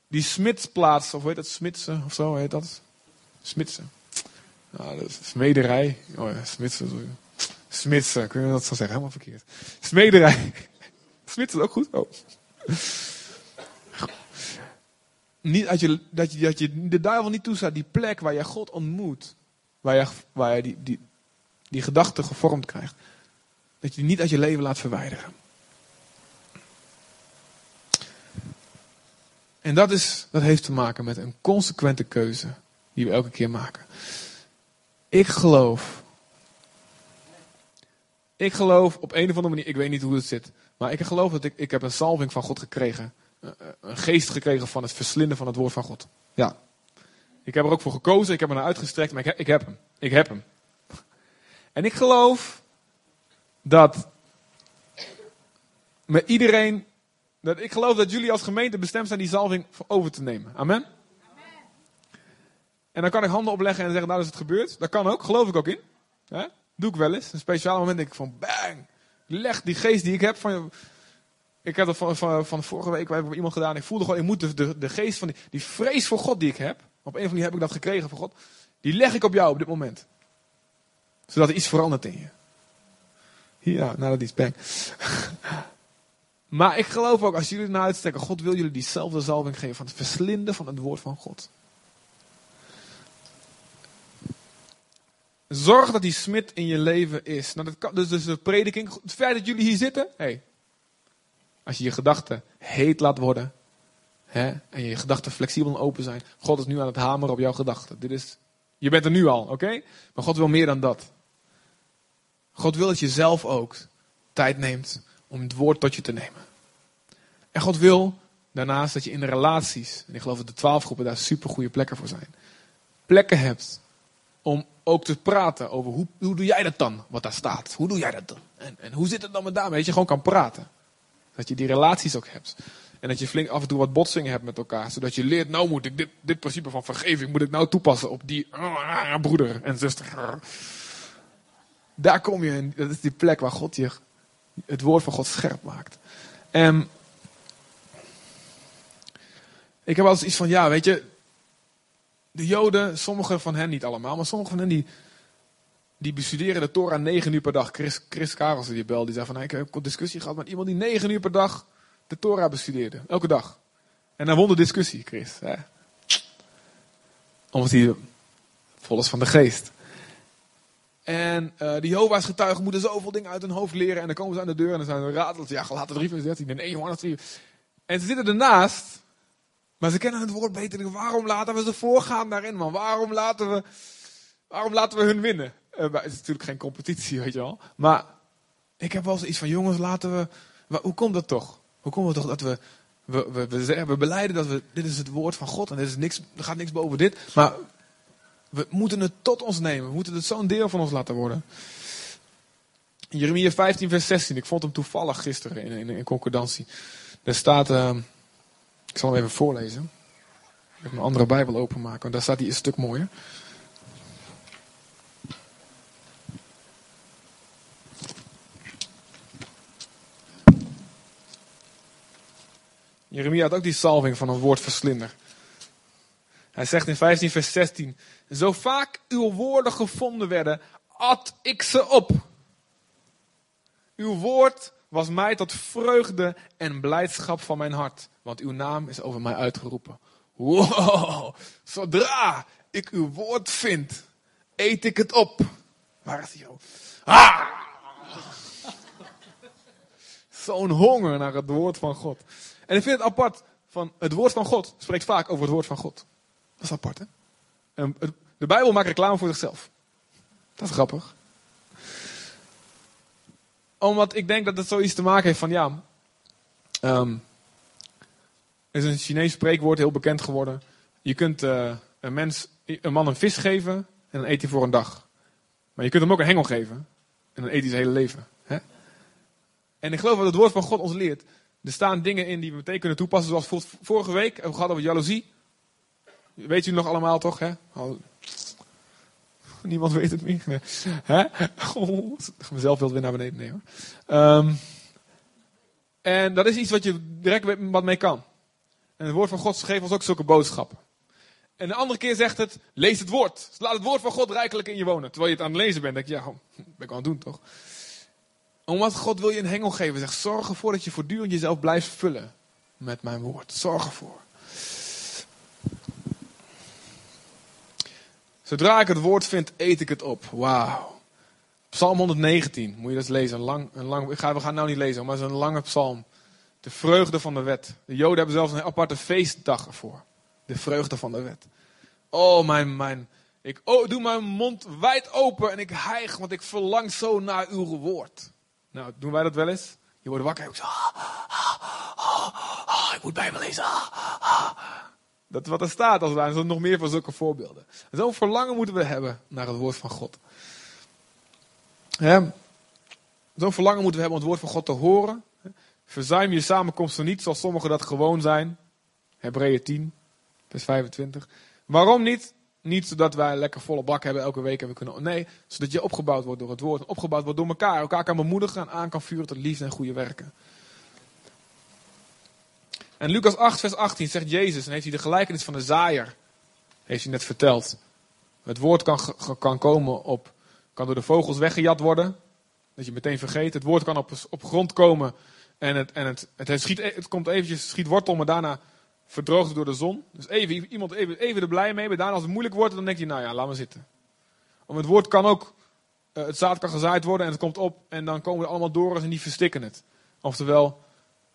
die smidsplaats, of hoe heet dat, smidsen of zo heet dat? Smitsen. Nou, dat is smederij. Oh ja, smitsen. Smitsen, kun je dat zo zeggen? Helemaal verkeerd. Smederij. Smitsen, ook goed? Oh. Niet dat je, dat, je, dat je de duivel niet toestaat, die plek waar je God ontmoet, waar je, waar je die, die, die gedachte gevormd krijgt, dat je die niet uit je leven laat verwijderen. En dat, is, dat heeft te maken met een consequente keuze die we elke keer maken. Ik geloof. Ik geloof op een of andere manier, ik weet niet hoe het zit, maar ik geloof dat ik, ik heb een salving van God gekregen een geest gekregen van het verslinden van het woord van God. Ja. Ik heb er ook voor gekozen, ik heb er naar uitgestrekt, maar ik heb, ik heb hem. Ik heb hem. En ik geloof dat met iedereen, dat ik geloof dat jullie als gemeente bestemd zijn die zalving over te nemen. Amen? Amen. En dan kan ik handen opleggen en zeggen, nou is het gebeurd. Dat kan ook, geloof ik ook in. Doe ik wel eens. Een speciaal moment denk ik van, bang. Leg die geest die ik heb van, ik heb dat van, van, van vorige week bij iemand gedaan. Ik voelde gewoon, ik moet de, de, de geest van die, die vrees voor God die ik heb. Op een van die heb ik dat gekregen van God. Die leg ik op jou op dit moment. Zodat er iets verandert in je. Ja, dat is bang. maar ik geloof ook, als jullie het nou naar uitstekken, God wil jullie diezelfde zalving geven van het verslinden van het woord van God. Zorg dat die smid in je leven is. Nou, dat kan, dus, dus de prediking, het feit dat jullie hier zitten, hey, als je je gedachten heet laat worden, hè, en je gedachten flexibel en open zijn, God is nu aan het hameren op jouw gedachten. Dit is, je bent er nu al, oké? Maar God wil meer dan dat. God wil dat je zelf ook tijd neemt om het woord tot je te nemen. En God wil daarnaast dat je in de relaties, en ik geloof dat de twaalf groepen daar super goede plekken voor zijn, plekken hebt om ook te praten over hoe, hoe doe jij dat dan, wat daar staat. Hoe doe jij dat dan? En, en hoe zit het dan met daarmee? Dat je gewoon kan praten. Dat je die relaties ook hebt. En dat je flink af en toe wat botsingen hebt met elkaar. Zodat je leert, nou moet ik dit, dit principe van vergeving, moet ik nou toepassen op die uh, broeder en zuster. Daar kom je in. Dat is die plek waar God je het woord van God scherp maakt. En ik heb eens iets van, ja, weet je, de Joden, sommige van hen niet allemaal, maar sommige van hen die, die bestuderen de Torah negen uur per dag. Chris, Chris Karelsen die belde, die zei van, ik heb een discussie gehad met iemand die negen uur per dag de Torah bestudeerde. Elke dag. En hij won de discussie, Chris. Hè? Omdat hij vol is van de geest. En uh, die Jehovah's getuigen moeten zoveel dingen uit hun hoofd leren. En dan komen ze aan de deur en dan zijn ze rateld. Ja, gelaten 3 vers 13. Nee, Johannes 3. En ze zitten ernaast. Maar ze kennen het woord beter. Waarom laten we ze voorgaan daarin, man? Waarom laten we, waarom laten we hun winnen? Uh, het is natuurlijk geen competitie, weet je wel. Maar ik heb wel eens iets van, jongens, laten we... Hoe komt dat toch? Hoe komt het toch dat we... We, we, we, we beleiden dat we, dit is het woord van God en dit is niks, er gaat niks boven dit. Maar we moeten het tot ons nemen. We moeten het zo'n deel van ons laten worden. Jeremia 15, vers 16. Ik vond hem toevallig gisteren in, in, concordantie. Daar staat, uh, ik zal hem even voorlezen. Ik heb een andere Bijbel openmaken, want daar staat hij een stuk mooier. Jeremia had ook die salving van een woordverslinder. Hij zegt in 15 vers 16. Zo vaak uw woorden gevonden werden, at ik ze op. Uw woord was mij tot vreugde en blijdschap van mijn hart. Want uw naam is over mij uitgeroepen. Wow, zodra ik uw woord vind, eet ik het op. Waar is hij? Ah! Zo'n honger naar het woord van God. En ik vind het apart van het woord van God spreekt vaak over het woord van God. Dat is apart, hè? De Bijbel maakt reclame voor zichzelf. Dat is grappig. Omdat ik denk dat het zoiets te maken heeft van, ja... Um, er is een Chinees spreekwoord, heel bekend geworden. Je kunt uh, een, mens, een man een vis geven en dan eet hij voor een dag. Maar je kunt hem ook een hengel geven en dan eet hij zijn hele leven. Hè? En ik geloof dat het woord van God ons leert. Er staan dingen in die we meteen kunnen toepassen, zoals vorige week we gehad over jaloezie. Weet u nog allemaal toch? Hè? Niemand weet het meer. Nee. Hè? Oh, mezelf wil weer naar beneden nemen. Um, en dat is iets wat je direct wat mee kan. En het woord van God geeft ons ook zulke boodschappen. En de andere keer zegt het, lees het woord. Laat het woord van God rijkelijk in je wonen. Terwijl je het aan het lezen bent, denk je, ja, ben ik aan het doen toch? Omdat God wil je een hengel geven. Zegt, zorg ervoor dat je voortdurend jezelf blijft vullen met mijn woord. Zorg ervoor. Zodra ik het woord vind, eet ik het op. Wauw. Psalm 119, moet je dat lezen. Een lang, een lang, we gaan nou niet lezen, maar het is een lange psalm. De vreugde van de wet. De Joden hebben zelfs een aparte feestdag ervoor. De vreugde van de wet. Oh, mijn, mijn. Ik oh, doe mijn mond wijd open en ik hijg, want ik verlang zo naar uw woord. Nou, doen wij dat wel eens? Je wordt wakker en ik zo. Ah, ah, ah, ik moet Bijbel lezen. Dat wat er staat als zijn nog meer van zulke voorbeelden. Zo'n verlangen moeten we hebben naar het woord van God. Zo'n verlangen moeten we hebben om het woord van God te horen. Verzuim je samenkomsten niet zoals sommigen dat gewoon zijn. Hebreeën 10, vers 25. Waarom niet? Niet zodat wij lekker volle bak hebben elke week en we kunnen. Nee, zodat je opgebouwd wordt door het woord. Opgebouwd wordt door elkaar. Elkaar kan bemoedigen en aan kan vuren tot liefde en goede werken. En Lucas 8, vers 18 zegt Jezus, en heeft hij de gelijkenis van de zaaier, heeft hij net verteld. Het woord kan, kan komen op, kan door de vogels weggejat worden, dat je meteen vergeet. Het woord kan op, op grond komen en het, en het, het, schiet, het komt eventjes, schiet wortel, maar daarna verdroogt door de zon. Dus even, iemand even, even er blij mee, maar daarna als het moeilijk wordt, dan denk je, nou ja, laat maar zitten. Want het woord kan ook, uh, het zaad kan gezaaid worden en het komt op en dan komen er allemaal dorens en die verstikken het. Oftewel,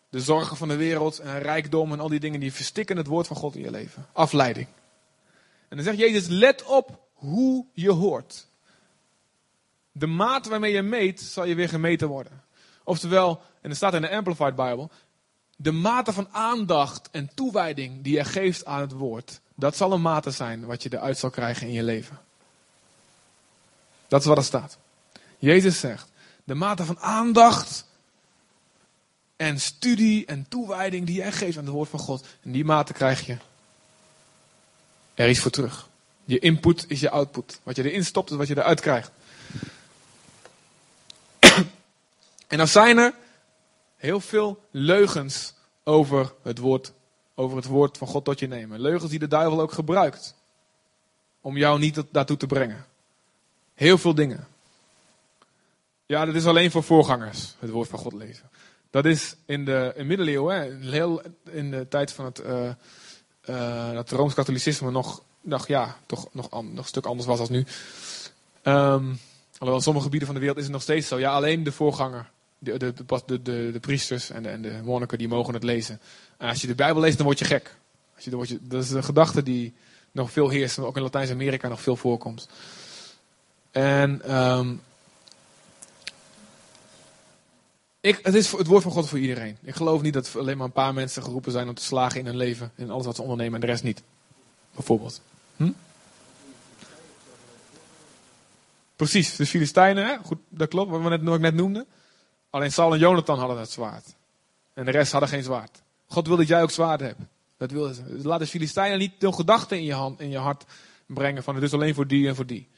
de zorgen van de wereld en rijkdom en al die dingen die verstikken het woord van God in je leven. Afleiding. En dan zegt Jezus, let op hoe je hoort. De maat waarmee je meet, zal je weer gemeten worden. Oftewel, en er staat in de Amplified Bible, de mate van aandacht en toewijding die je geeft aan het woord, dat zal een mate zijn wat je eruit zal krijgen in je leven. Dat is wat er staat. Jezus zegt, de mate van aandacht en studie en toewijding die jij geeft aan het woord van God, en die mate krijg je er iets voor terug. Je input is je output. Wat je erin stopt is wat je eruit krijgt. en dan zijn er heel veel leugens over het woord, over het woord van God tot je nemen. Leugens die de duivel ook gebruikt. Om jou niet daartoe te brengen. Heel veel dingen. Ja, dat is alleen voor voorgangers, het woord van God lezen. Dat is in de in middeleeuwen, in de tijd van het, uh, uh, dat Rooms-Katholicisme nog, nog, ja, toch nog, nog een stuk anders was als nu. Um, alhoewel in sommige gebieden van de wereld is het nog steeds zo. Ja, alleen de voorganger de, de, de, de, priesters en de, en de monniken die mogen het lezen. En als je de Bijbel leest, dan word je gek. Als je, dan word je, dat is een gedachte die nog veel heerst ook in Latijns-Amerika nog veel voorkomt. En um, ik, het is het woord van God voor iedereen. Ik geloof niet dat alleen maar een paar mensen geroepen zijn om te slagen in hun leven en alles wat ze ondernemen en de rest niet. Bijvoorbeeld. Hm? Precies, de Filistijnen, hè? Goed, dat klopt, wat, we net, wat ik net noemde. Alleen Saul en Jonathan hadden het zwaard. En de rest hadden geen zwaard. God wil dat jij ook zwaard hebt. Dat wil laat de Filistijnen niet de gedachten in je, hand, in je hart brengen van het is alleen voor die en voor die.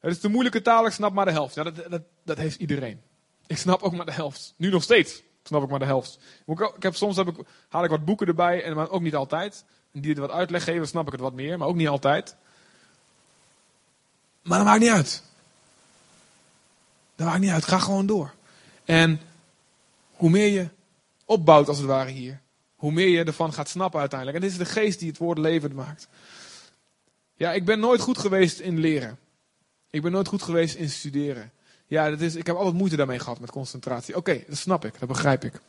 Het is de moeilijke taal, ik snap maar de helft. Ja, dat, dat, dat heeft iedereen. Ik snap ook maar de helft. Nu nog steeds snap ik maar de helft. Ik heb, soms heb ik, haal ik wat boeken erbij, en, maar ook niet altijd. En die er wat uitleg geven, snap ik het wat meer, maar ook niet altijd. Maar dat maakt niet uit. Dat maakt niet uit, ga gewoon door. En hoe meer je opbouwt als het ware hier, hoe meer je ervan gaat snappen uiteindelijk. En dit is de geest die het woord levend maakt. Ja, ik ben nooit goed geweest in leren. Ik ben nooit goed geweest in studeren. Ja, dat is, ik heb altijd moeite daarmee gehad met concentratie. Oké, dat snap ik, dat begrijp ik.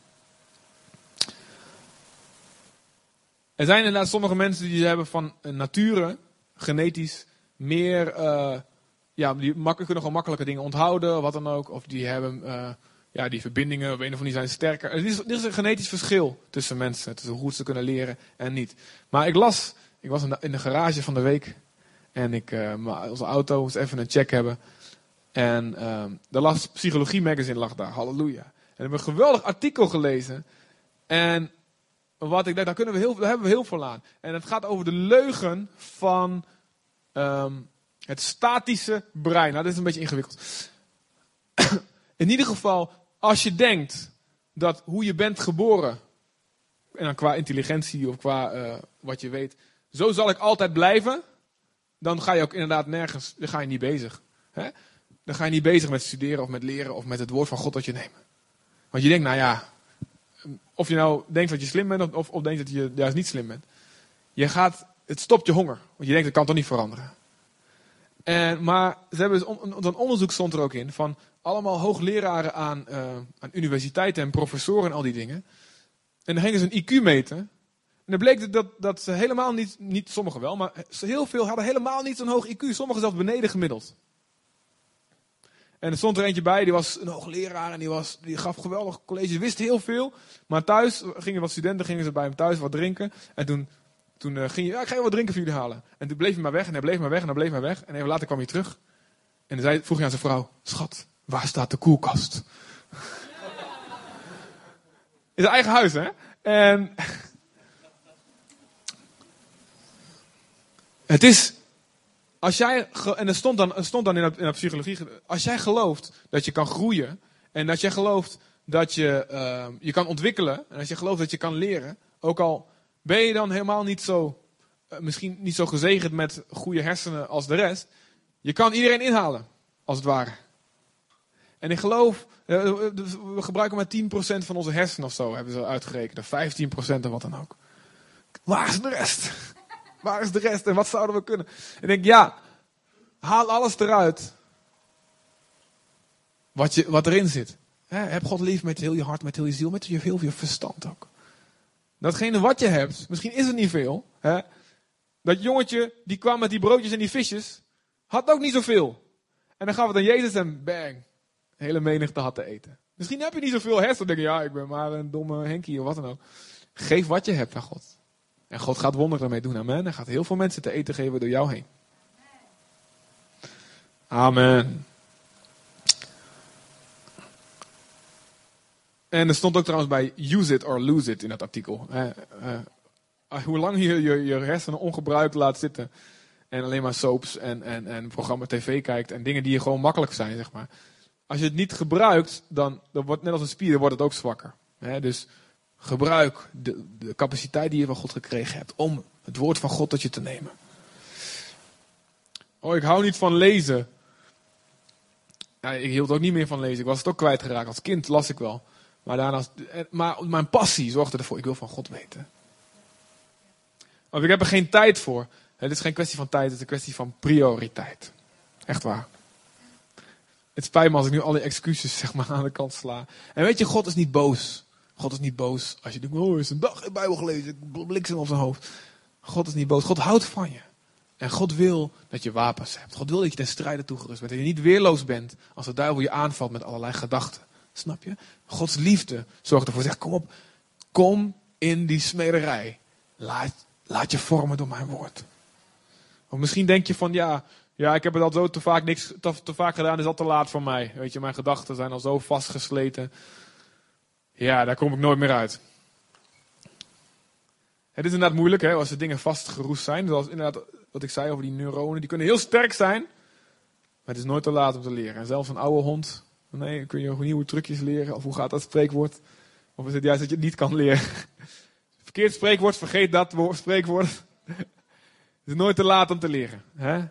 Er zijn inderdaad sommige mensen die hebben van nature, genetisch, meer, uh, ja, die kunnen gewoon makkelijke dingen onthouden, wat dan ook. Of die hebben uh, ja, die verbindingen op een of andere zijn sterker. Er is, is een genetisch verschil tussen mensen, tussen hoe goed ze kunnen leren en niet. Maar ik las, ik was in de, garage van de week en ik, uh, onze auto moest even een check hebben. En uh, de las Psychologie Magazine lag daar, halleluja. En ik heb een geweldig artikel gelezen. En wat ik dacht, daar, kunnen we heel, daar hebben we heel veel aan. En het gaat over de leugen van um, het statische brein. Nou, dat is een beetje ingewikkeld. In ieder geval, als je denkt dat hoe je bent geboren, en dan qua intelligentie of qua uh, wat je weet, zo zal ik altijd blijven, dan ga je ook inderdaad nergens, dan ga je niet bezig. Hè? Dan ga je niet bezig met studeren of met leren of met het woord van God dat je neemt. Want je denkt, nou ja, of je nou denkt dat je slim bent of, of denkt dat je juist niet slim bent. Je gaat, het stopt je honger. Want je denkt, dat kan toch niet veranderen. En, maar ze hebben dus een onderzoek stond er ook in van allemaal hoogleraren aan, uh, aan universiteiten en professoren en al die dingen. En dan gingen ze een IQ meten. En dan bleek dat, dat ze helemaal niet, niet sommigen wel, maar heel veel hadden helemaal niet zo'n hoog IQ. Sommigen zelfs beneden gemiddeld. En er stond er eentje bij, die was een hoogleraar en die, was, die gaf geweldig college, wist heel veel. Maar thuis gingen wat studenten gingen ze bij hem thuis wat drinken. En toen, toen uh, ging je, ja, ik ga je wat drinken voor jullie halen. En toen bleef hij maar weg en hij bleef maar weg en hij bleef maar weg. En even later kwam hij terug. En dan zei, vroeg hij aan zijn vrouw, schat, Waar staat de koelkast? In eigen huis, hè? En. Het is. Als jij. En er stond dan, er stond dan in, de, in psychologie. Als jij gelooft dat je kan groeien. En dat jij gelooft dat je uh, je kan ontwikkelen. En als je gelooft dat je kan leren. Ook al ben je dan helemaal niet zo. Uh, misschien niet zo gezegend met goede hersenen als de rest. Je kan iedereen inhalen. Als het ware. En ik geloof, eh, we gebruiken maar 10% van onze hersenen of zo, hebben ze uitgerekend. Of 15% en wat dan ook. Waar is de rest? Waar is de rest en wat zouden we kunnen? En ik denk, ja, Haal alles eruit. Wat, je, wat erin zit. heb God lief met heel je hart, met heel je ziel, met je, heel je verstand ook. Datgene wat je hebt, misschien is het niet veel. Dat jongetje die kwam met die broodjes en die visjes, had ook niet zoveel. En dan gaf het aan Jezus en bang, hele menigte had te eten. Misschien heb je niet zoveel hersenen. Dan denk je, ja, ik ben maar een domme Henkie of wat dan ook. Geef wat je hebt aan God. En God gaat wonderen ermee doen. Amen. Hij gaat heel veel mensen te eten geven door jou heen. Amen. En er stond ook trouwens bij use it or lose it in dat artikel. Uh, uh, hoe lang je, je je hersenen ongebruikt laat zitten en alleen maar soaps en, en, en programma tv kijkt en dingen die gewoon makkelijk zijn, zeg maar. Als je het niet gebruikt, dan, dan wordt net als een spier, wordt het ook zwakker. dus gebruik de, de capaciteit die je van God gekregen hebt om het woord van God tot je te nemen. Oh, ik hou niet van lezen. Ja, ik hield ook niet meer van lezen. Ik was het ook kwijtgeraakt. Als kind las ik wel. Maar, daarna, eh, maar mijn passie zorgde ervoor. Ik wil van God weten. Of ik heb er geen tijd voor. Het is geen kwestie van tijd, het is een kwestie van prioriteit. Echt waar. Het spijt me als ik nu alle excuses zeg maar, aan de kant sla. En weet je, God is niet boos. God is niet boos als je denkt, oh, is een dag in Bijbel gelezen, bliksem op zijn hoofd. God is niet boos. God houdt van je. En God wil dat je wapens hebt. God wil dat je ten strijde toegerust bent. Dat je niet weerloos bent als de duivel je aanvalt met allerlei gedachten. Snap je? Gods liefde zorgt ervoor. Zeg, kom op. Kom in die smederij. Laat, laat je vormen door mijn woord. Of misschien denk je van, ja, ja, ik heb het al zo te vaak, niks, te, vaak gedaan, is al te laat voor mij. Weet je, mijn gedachten zijn al zo vastgesleten. Ja, daar kom ik nooit meer uit. Het is inderdaad moeilijk hè, als er dingen vastgeroest zijn. Zoals inderdaad wat ik zei over die neuronen. Die kunnen heel sterk zijn. Maar het is nooit te laat om te leren. En zelfs een oude hond. Nee, kun je nieuwe trucjes leren. Of hoe gaat dat spreekwoord? Of is het juist dat je het niet kan leren? Verkeerd spreekwoord, vergeet dat woord, spreekwoord. Het is nooit te laat om te leren. Hè?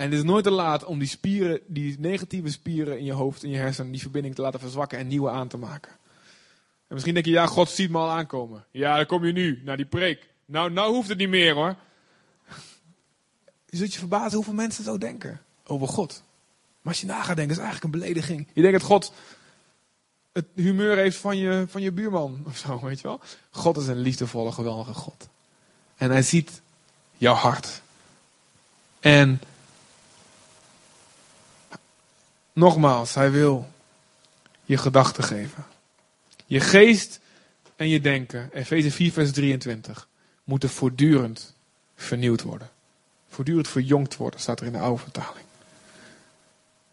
En het is nooit te laat om die spieren, die negatieve spieren in je hoofd, in je hersenen, die verbinding te laten verzwakken en nieuwe aan te maken. En misschien denk je, ja, God ziet me al aankomen. Ja, dan kom je nu, naar die preek. Nou, nou hoeft het niet meer hoor. Je zult je verbazen hoeveel mensen zo denken over God. Maar als je na gaat denken, is eigenlijk een belediging. Je denkt dat God het humeur heeft van je, van je buurman of zo, weet je wel. God is een liefdevolle, geweldige God. En hij ziet jouw hart. En nogmaals, hij wil je gedachten geven. Je geest en je denken, Efeze 4, vers 23, moeten voortdurend vernieuwd worden. Voortdurend verjongd worden, staat er in de oude vertaling.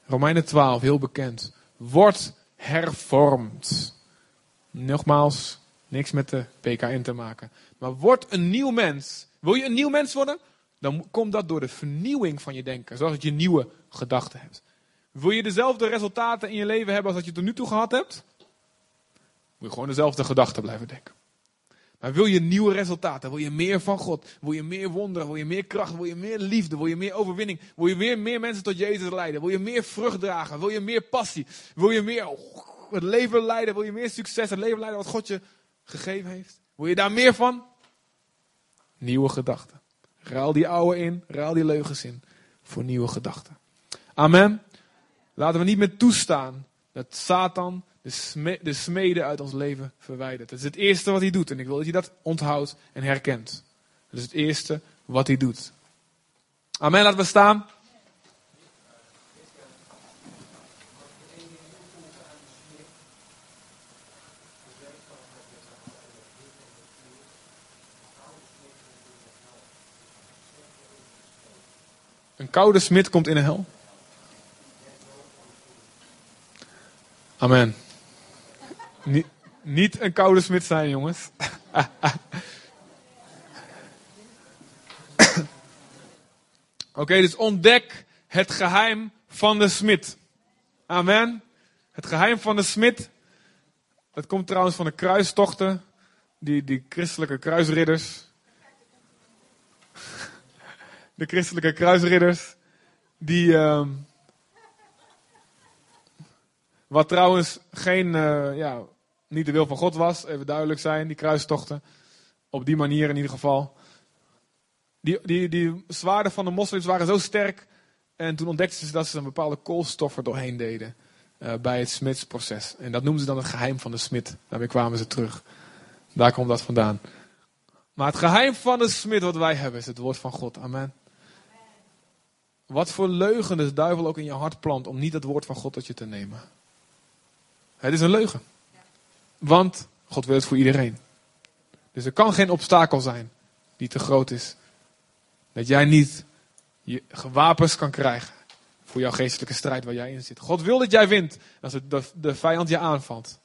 Romeinen 12, heel bekend. Wordt hervormd. Nogmaals, niks met de PKN te maken. Maar word een nieuw mens. Wil je een nieuw mens worden? Dan komt dat door de vernieuwing van je denken. Zodat je nieuwe gedachten hebt. Wil je dezelfde resultaten in je leven hebben als dat je tot nu toe gehad hebt? Moet je gewoon dezelfde gedachten blijven denken. Maar wil je nieuwe resultaten? Wil je meer van God? Wil je meer wonderen? Wil je meer kracht? Wil je meer liefde? Wil je meer overwinning? Wil je weer meer mensen tot Jezus leiden? Wil je meer vrucht dragen? Wil je meer passie? Wil je meer het leven leiden? Wil je meer succes? Het leven leiden wat God je gegeven heeft? Wil je daar meer van? Nieuwe gedachten. Ruil die oude in, ruil die leugens in voor nieuwe gedachten. Amen. Laten we niet meer toestaan dat Satan de, sme de smeden uit ons leven verwijdert. Dat is het eerste wat hij doet. En ik wil dat je dat onthoudt en herkent. Dat is het eerste wat hij doet. Amen. Laten we staan. Een koude smid komt in de hel. Amen. Niet, niet een koude smid zijn, jongens. Oké, dus ontdek het geheim van de smid. Amen. Het geheim van de smid. Dat komt trouwens van de kruistochten. Die, die christelijke kruisridders. De christelijke kruisridders. Die, uh, wat trouwens geen, uh, ja, niet de wil van God was, even duidelijk zijn, die kruistochten. Op die manier in ieder geval. die, die, die zwaarden van de moslims waren zo sterk. En toen ontdekten ze dat ze een bepaalde koolstof er doorheen deden. eh, bij het smidsproces. En dat noemden ze dan het geheim van de smid. Daarmee kwamen ze terug. Daar komt dat vandaan. Maar het geheim van de smid wat wij hebben is het woord van God. Amen. Wat voor leugen de duivel ook in je hart plant om niet het woord van God tot je te nemen. Het is een leugen. Want God wil het voor iedereen. Dus er kan geen obstakel zijn die te groot is. Dat jij niet je wapens kan krijgen voor jouw geestelijke strijd waar jij in zit. God wil dat jij wint als de, de vijand je aanvalt.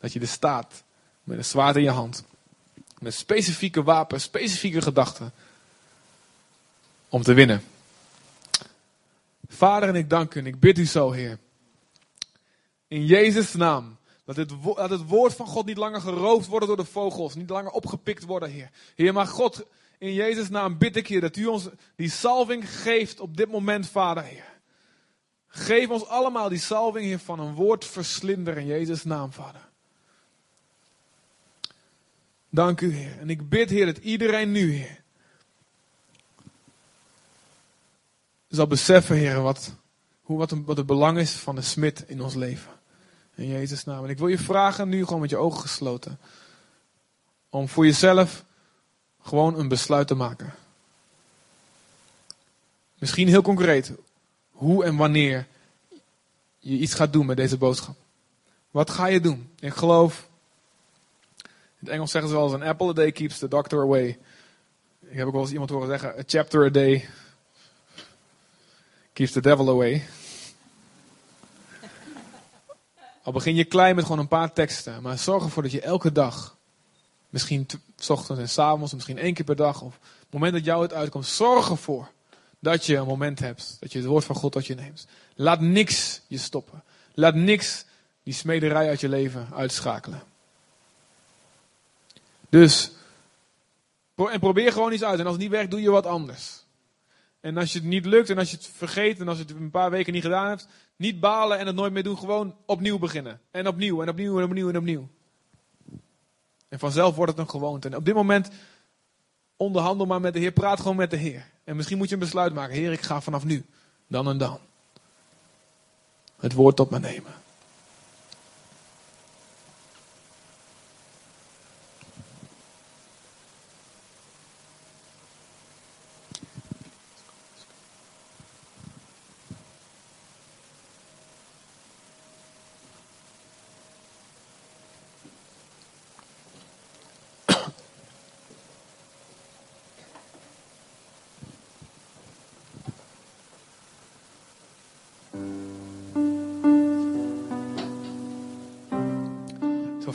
Dat je er staat met een zwaard in je hand. Met specifieke wapens, specifieke gedachten. Om te winnen. Vader, en ik dank u en ik bid u zo, Heer. In Jezus' naam. Dat het, het woord van God niet langer geroofd wordt door de vogels. Niet langer opgepikt worden, Heer. Heer, maar God, in Jezus' naam bid ik, Heer, dat u ons die salving geeft op dit moment, Vader, Heer. Geef ons allemaal die salving, Heer, van een woordverslinder in Jezus' naam, Vader. Dank u, Heer. En ik bid, Heer, dat iedereen nu, Heer, zal beseffen, Heer, wat, hoe, wat, wat het belang is van de smid in ons leven. In Jezus' naam. En ik wil je vragen, nu gewoon met je ogen gesloten, om voor jezelf gewoon een besluit te maken. Misschien heel concreet, hoe en wanneer je iets gaat doen met deze boodschap. Wat ga je doen? Ik geloof, in het Engels zeggen ze wel eens, an apple a day keeps the doctor away. Ik heb ook wel eens iemand horen zeggen, a chapter a day keeps the devil away. Al begin je klein met gewoon een paar teksten, maar zorg ervoor dat je elke dag, misschien s ochtends en s avonds, misschien één keer per dag, of op het moment dat jou het uitkomt, zorg ervoor dat je een moment hebt, dat je het woord van God tot je neemt. Laat niks je stoppen. Laat niks die smederij uit je leven uitschakelen. Dus, en probeer gewoon iets uit. En als het niet werkt, doe je wat anders. En als je het niet lukt en als je het vergeet en als je het een paar weken niet gedaan hebt, niet balen en het nooit meer doen. Gewoon opnieuw beginnen. En opnieuw en opnieuw en opnieuw en opnieuw. En vanzelf wordt het een gewoonte. En op dit moment onderhandel maar met de Heer. Praat gewoon met de Heer. En misschien moet je een besluit maken. Heer, ik ga vanaf nu, dan en dan, het woord tot me nemen.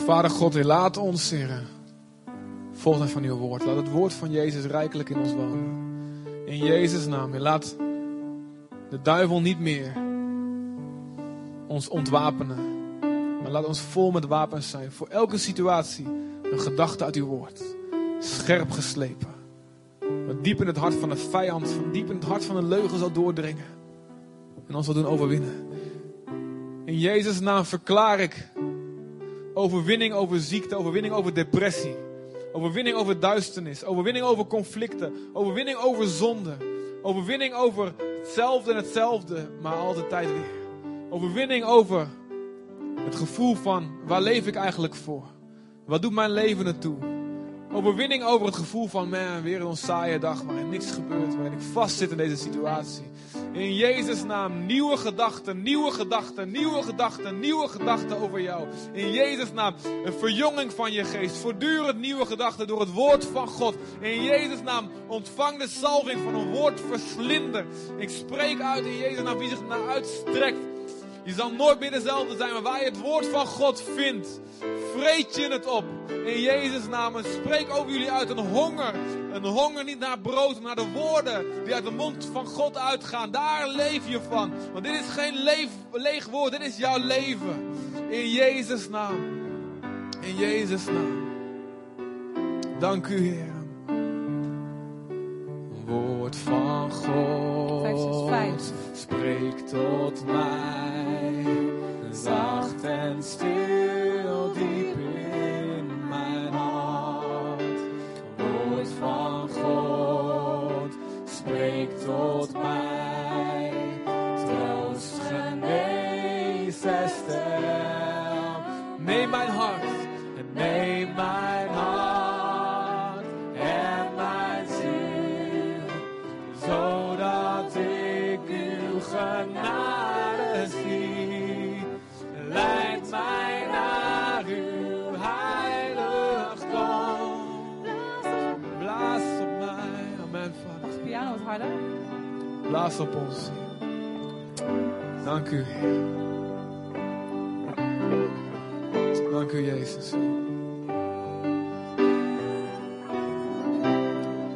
Vader God, laat ons, Heer, vol zijn van uw woord. Laat het woord van Jezus rijkelijk in ons wonen. In Jezus' naam, Heer, laat de duivel niet meer ons ontwapenen. Maar laat ons vol met wapens zijn. Voor elke situatie een gedachte uit uw woord. Scherp geslepen. Wat diep in het hart van de vijand, van diep in het hart van de leugen zal doordringen. En ons zal doen overwinnen. In Jezus' naam verklaar ik overwinning over ziekte, overwinning over depressie. Overwinning over duisternis, overwinning over conflicten, overwinning over zonde. Overwinning over hetzelfde en hetzelfde, maar altijd tijd weer. Overwinning over het gevoel van waar leef ik eigenlijk voor? Wat doet mijn leven naartoe? Overwinning over het gevoel van man, weer een saaie dag waarin niks gebeurt, waarin ik vastzit in deze situatie. In Jezus' naam nieuwe gedachten, nieuwe gedachten, nieuwe gedachten, nieuwe gedachten over jou. In Jezus' naam een verjonging van je geest, voortdurend nieuwe gedachten door het woord van God. In Jezus' naam ontvang de salving van een woordverslinder. Ik spreek uit in Jezus' naam wie zich naar uitstrekt. Je zal nooit meer dezelfde zijn, maar waar je het woord van God vindt, vreet je het op. In Jezus' naam. En spreek over jullie uit een honger. Een honger niet naar brood, maar naar de woorden die uit de mond van God uitgaan. Daar leef je van. Want dit is geen leeg woord, dit is jouw leven. In Jezus' naam. In Jezus' naam. Dank u, Heer. Woord van God. Vijf, zes, vijf. Spreek tot mij, zacht en stil, Blaas op ons. Dank u. Dank u, Jezus.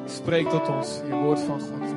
Spreek tot ons, je woord van God.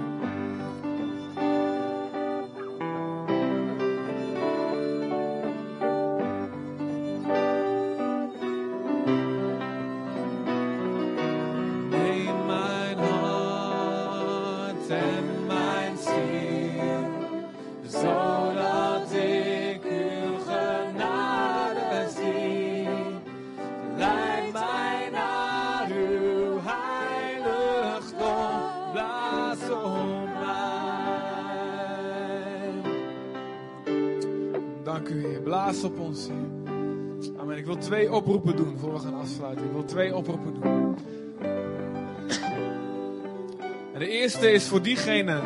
Oproepen doen voor we gaan afsluiten. Ik wil twee oproepen doen. En de eerste is voor diegenen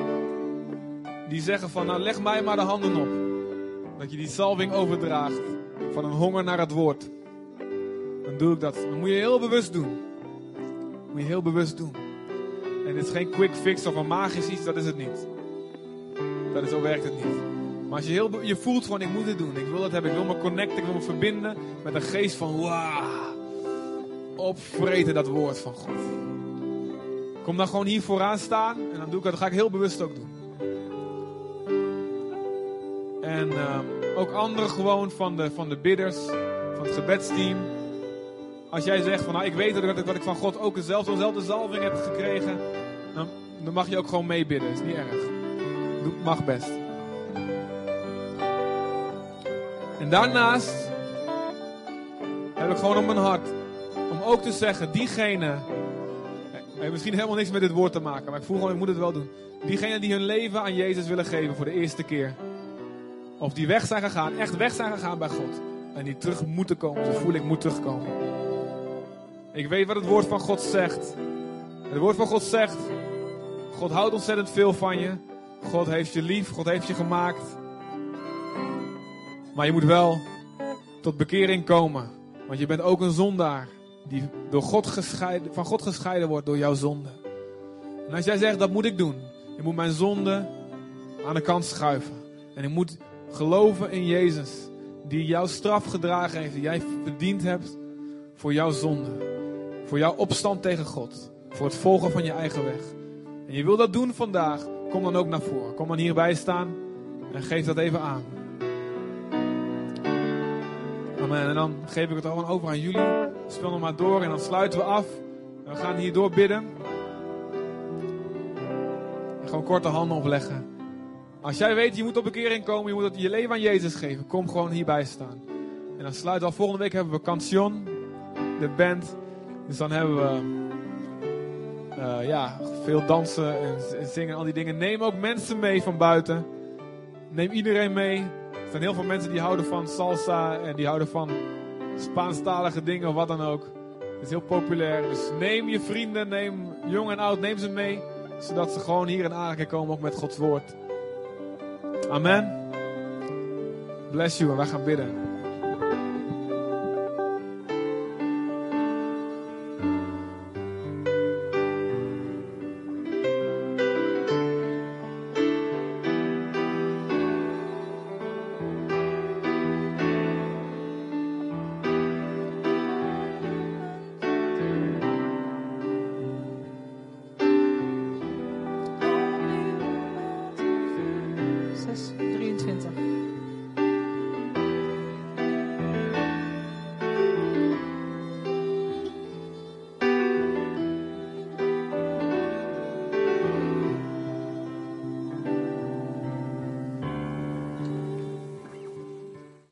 die zeggen van, nou leg mij maar de handen op. Dat je die salving overdraagt van een honger naar het woord. Dan doe ik dat. Dat moet je heel bewust doen. Moet je heel bewust doen. En dit is geen quick fix of een magisch iets, dat is het niet. Dat is, zo werkt het niet. Maar als je, heel, je voelt van, ik moet dit doen. Ik wil dat hebben. Ik wil me connecten. Ik wil me verbinden met een geest van, wauw. Opvreten dat woord van God. Kom dan gewoon hier vooraan staan. En dan doe ik dat. Ga ik heel bewust ook doen. En eh, ook anderen gewoon van de, van de bidders. Van het gebedsteam. Als jij zegt van nou, ik weet dat ik, dat ik van God ook dezelfde, zalving heb gekregen. Dan, dan mag je ook gewoon meebidden. Is niet erg. Mag best. En daarnaast heb ik gewoon op mijn hart om ook te zeggen, diegene heeft misschien helemaal niks met dit woord te maken, maar ik voel gewoon, ik moet het wel doen. Diegenen die hun leven aan Jezus willen geven voor de eerste keer. Of die weg zijn gegaan, echt weg zijn gegaan bij God. En die terug moeten komen. Ze voelen, ik moet terugkomen. Ik weet wat het woord van God zegt. Het woord van God zegt, God houdt ontzettend veel van je. God heeft je lief, God heeft je gemaakt. Maar je moet wel tot bekering komen. Want je bent ook een zondaar. Die door God gescheiden, van God gescheiden wordt door jouw zonde. En als jij zegt, dat moet ik doen. Je moet mijn zonde aan de kant schuiven. En je moet geloven in Jezus. Die jouw straf gedragen heeft. Die jij verdiend hebt voor jouw zonde. Voor jouw opstand tegen God. Voor het volgen van je eigen weg. En je wil dat doen vandaag. Kom dan ook naar voren. Kom dan hierbij staan. En geef dat even aan. En dan geef ik het allemaal over aan jullie. Speel nog maar door en dan sluiten we af. We gaan hierdoor bidden. En gewoon korte handen opleggen. Als jij weet, je moet op bekering komen, je moet je leven aan Jezus geven. Kom gewoon hierbij staan. En dan sluiten we af. Volgende week hebben we Canción, de band. Dus dan hebben we eh, ja, veel dansen en zingen en al die dingen. Neem ook mensen mee van buiten. Neem iedereen mee. Er zijn heel veel mensen die houden van salsa en die houden van Spaanstalige dingen of wat dan ook. Het is heel populair. Dus neem je vrienden, neem jong en oud, neem ze mee. Zodat ze gewoon hier in aanraking komen ook met Gods woord. Amen. Bless you en wij gaan bidden.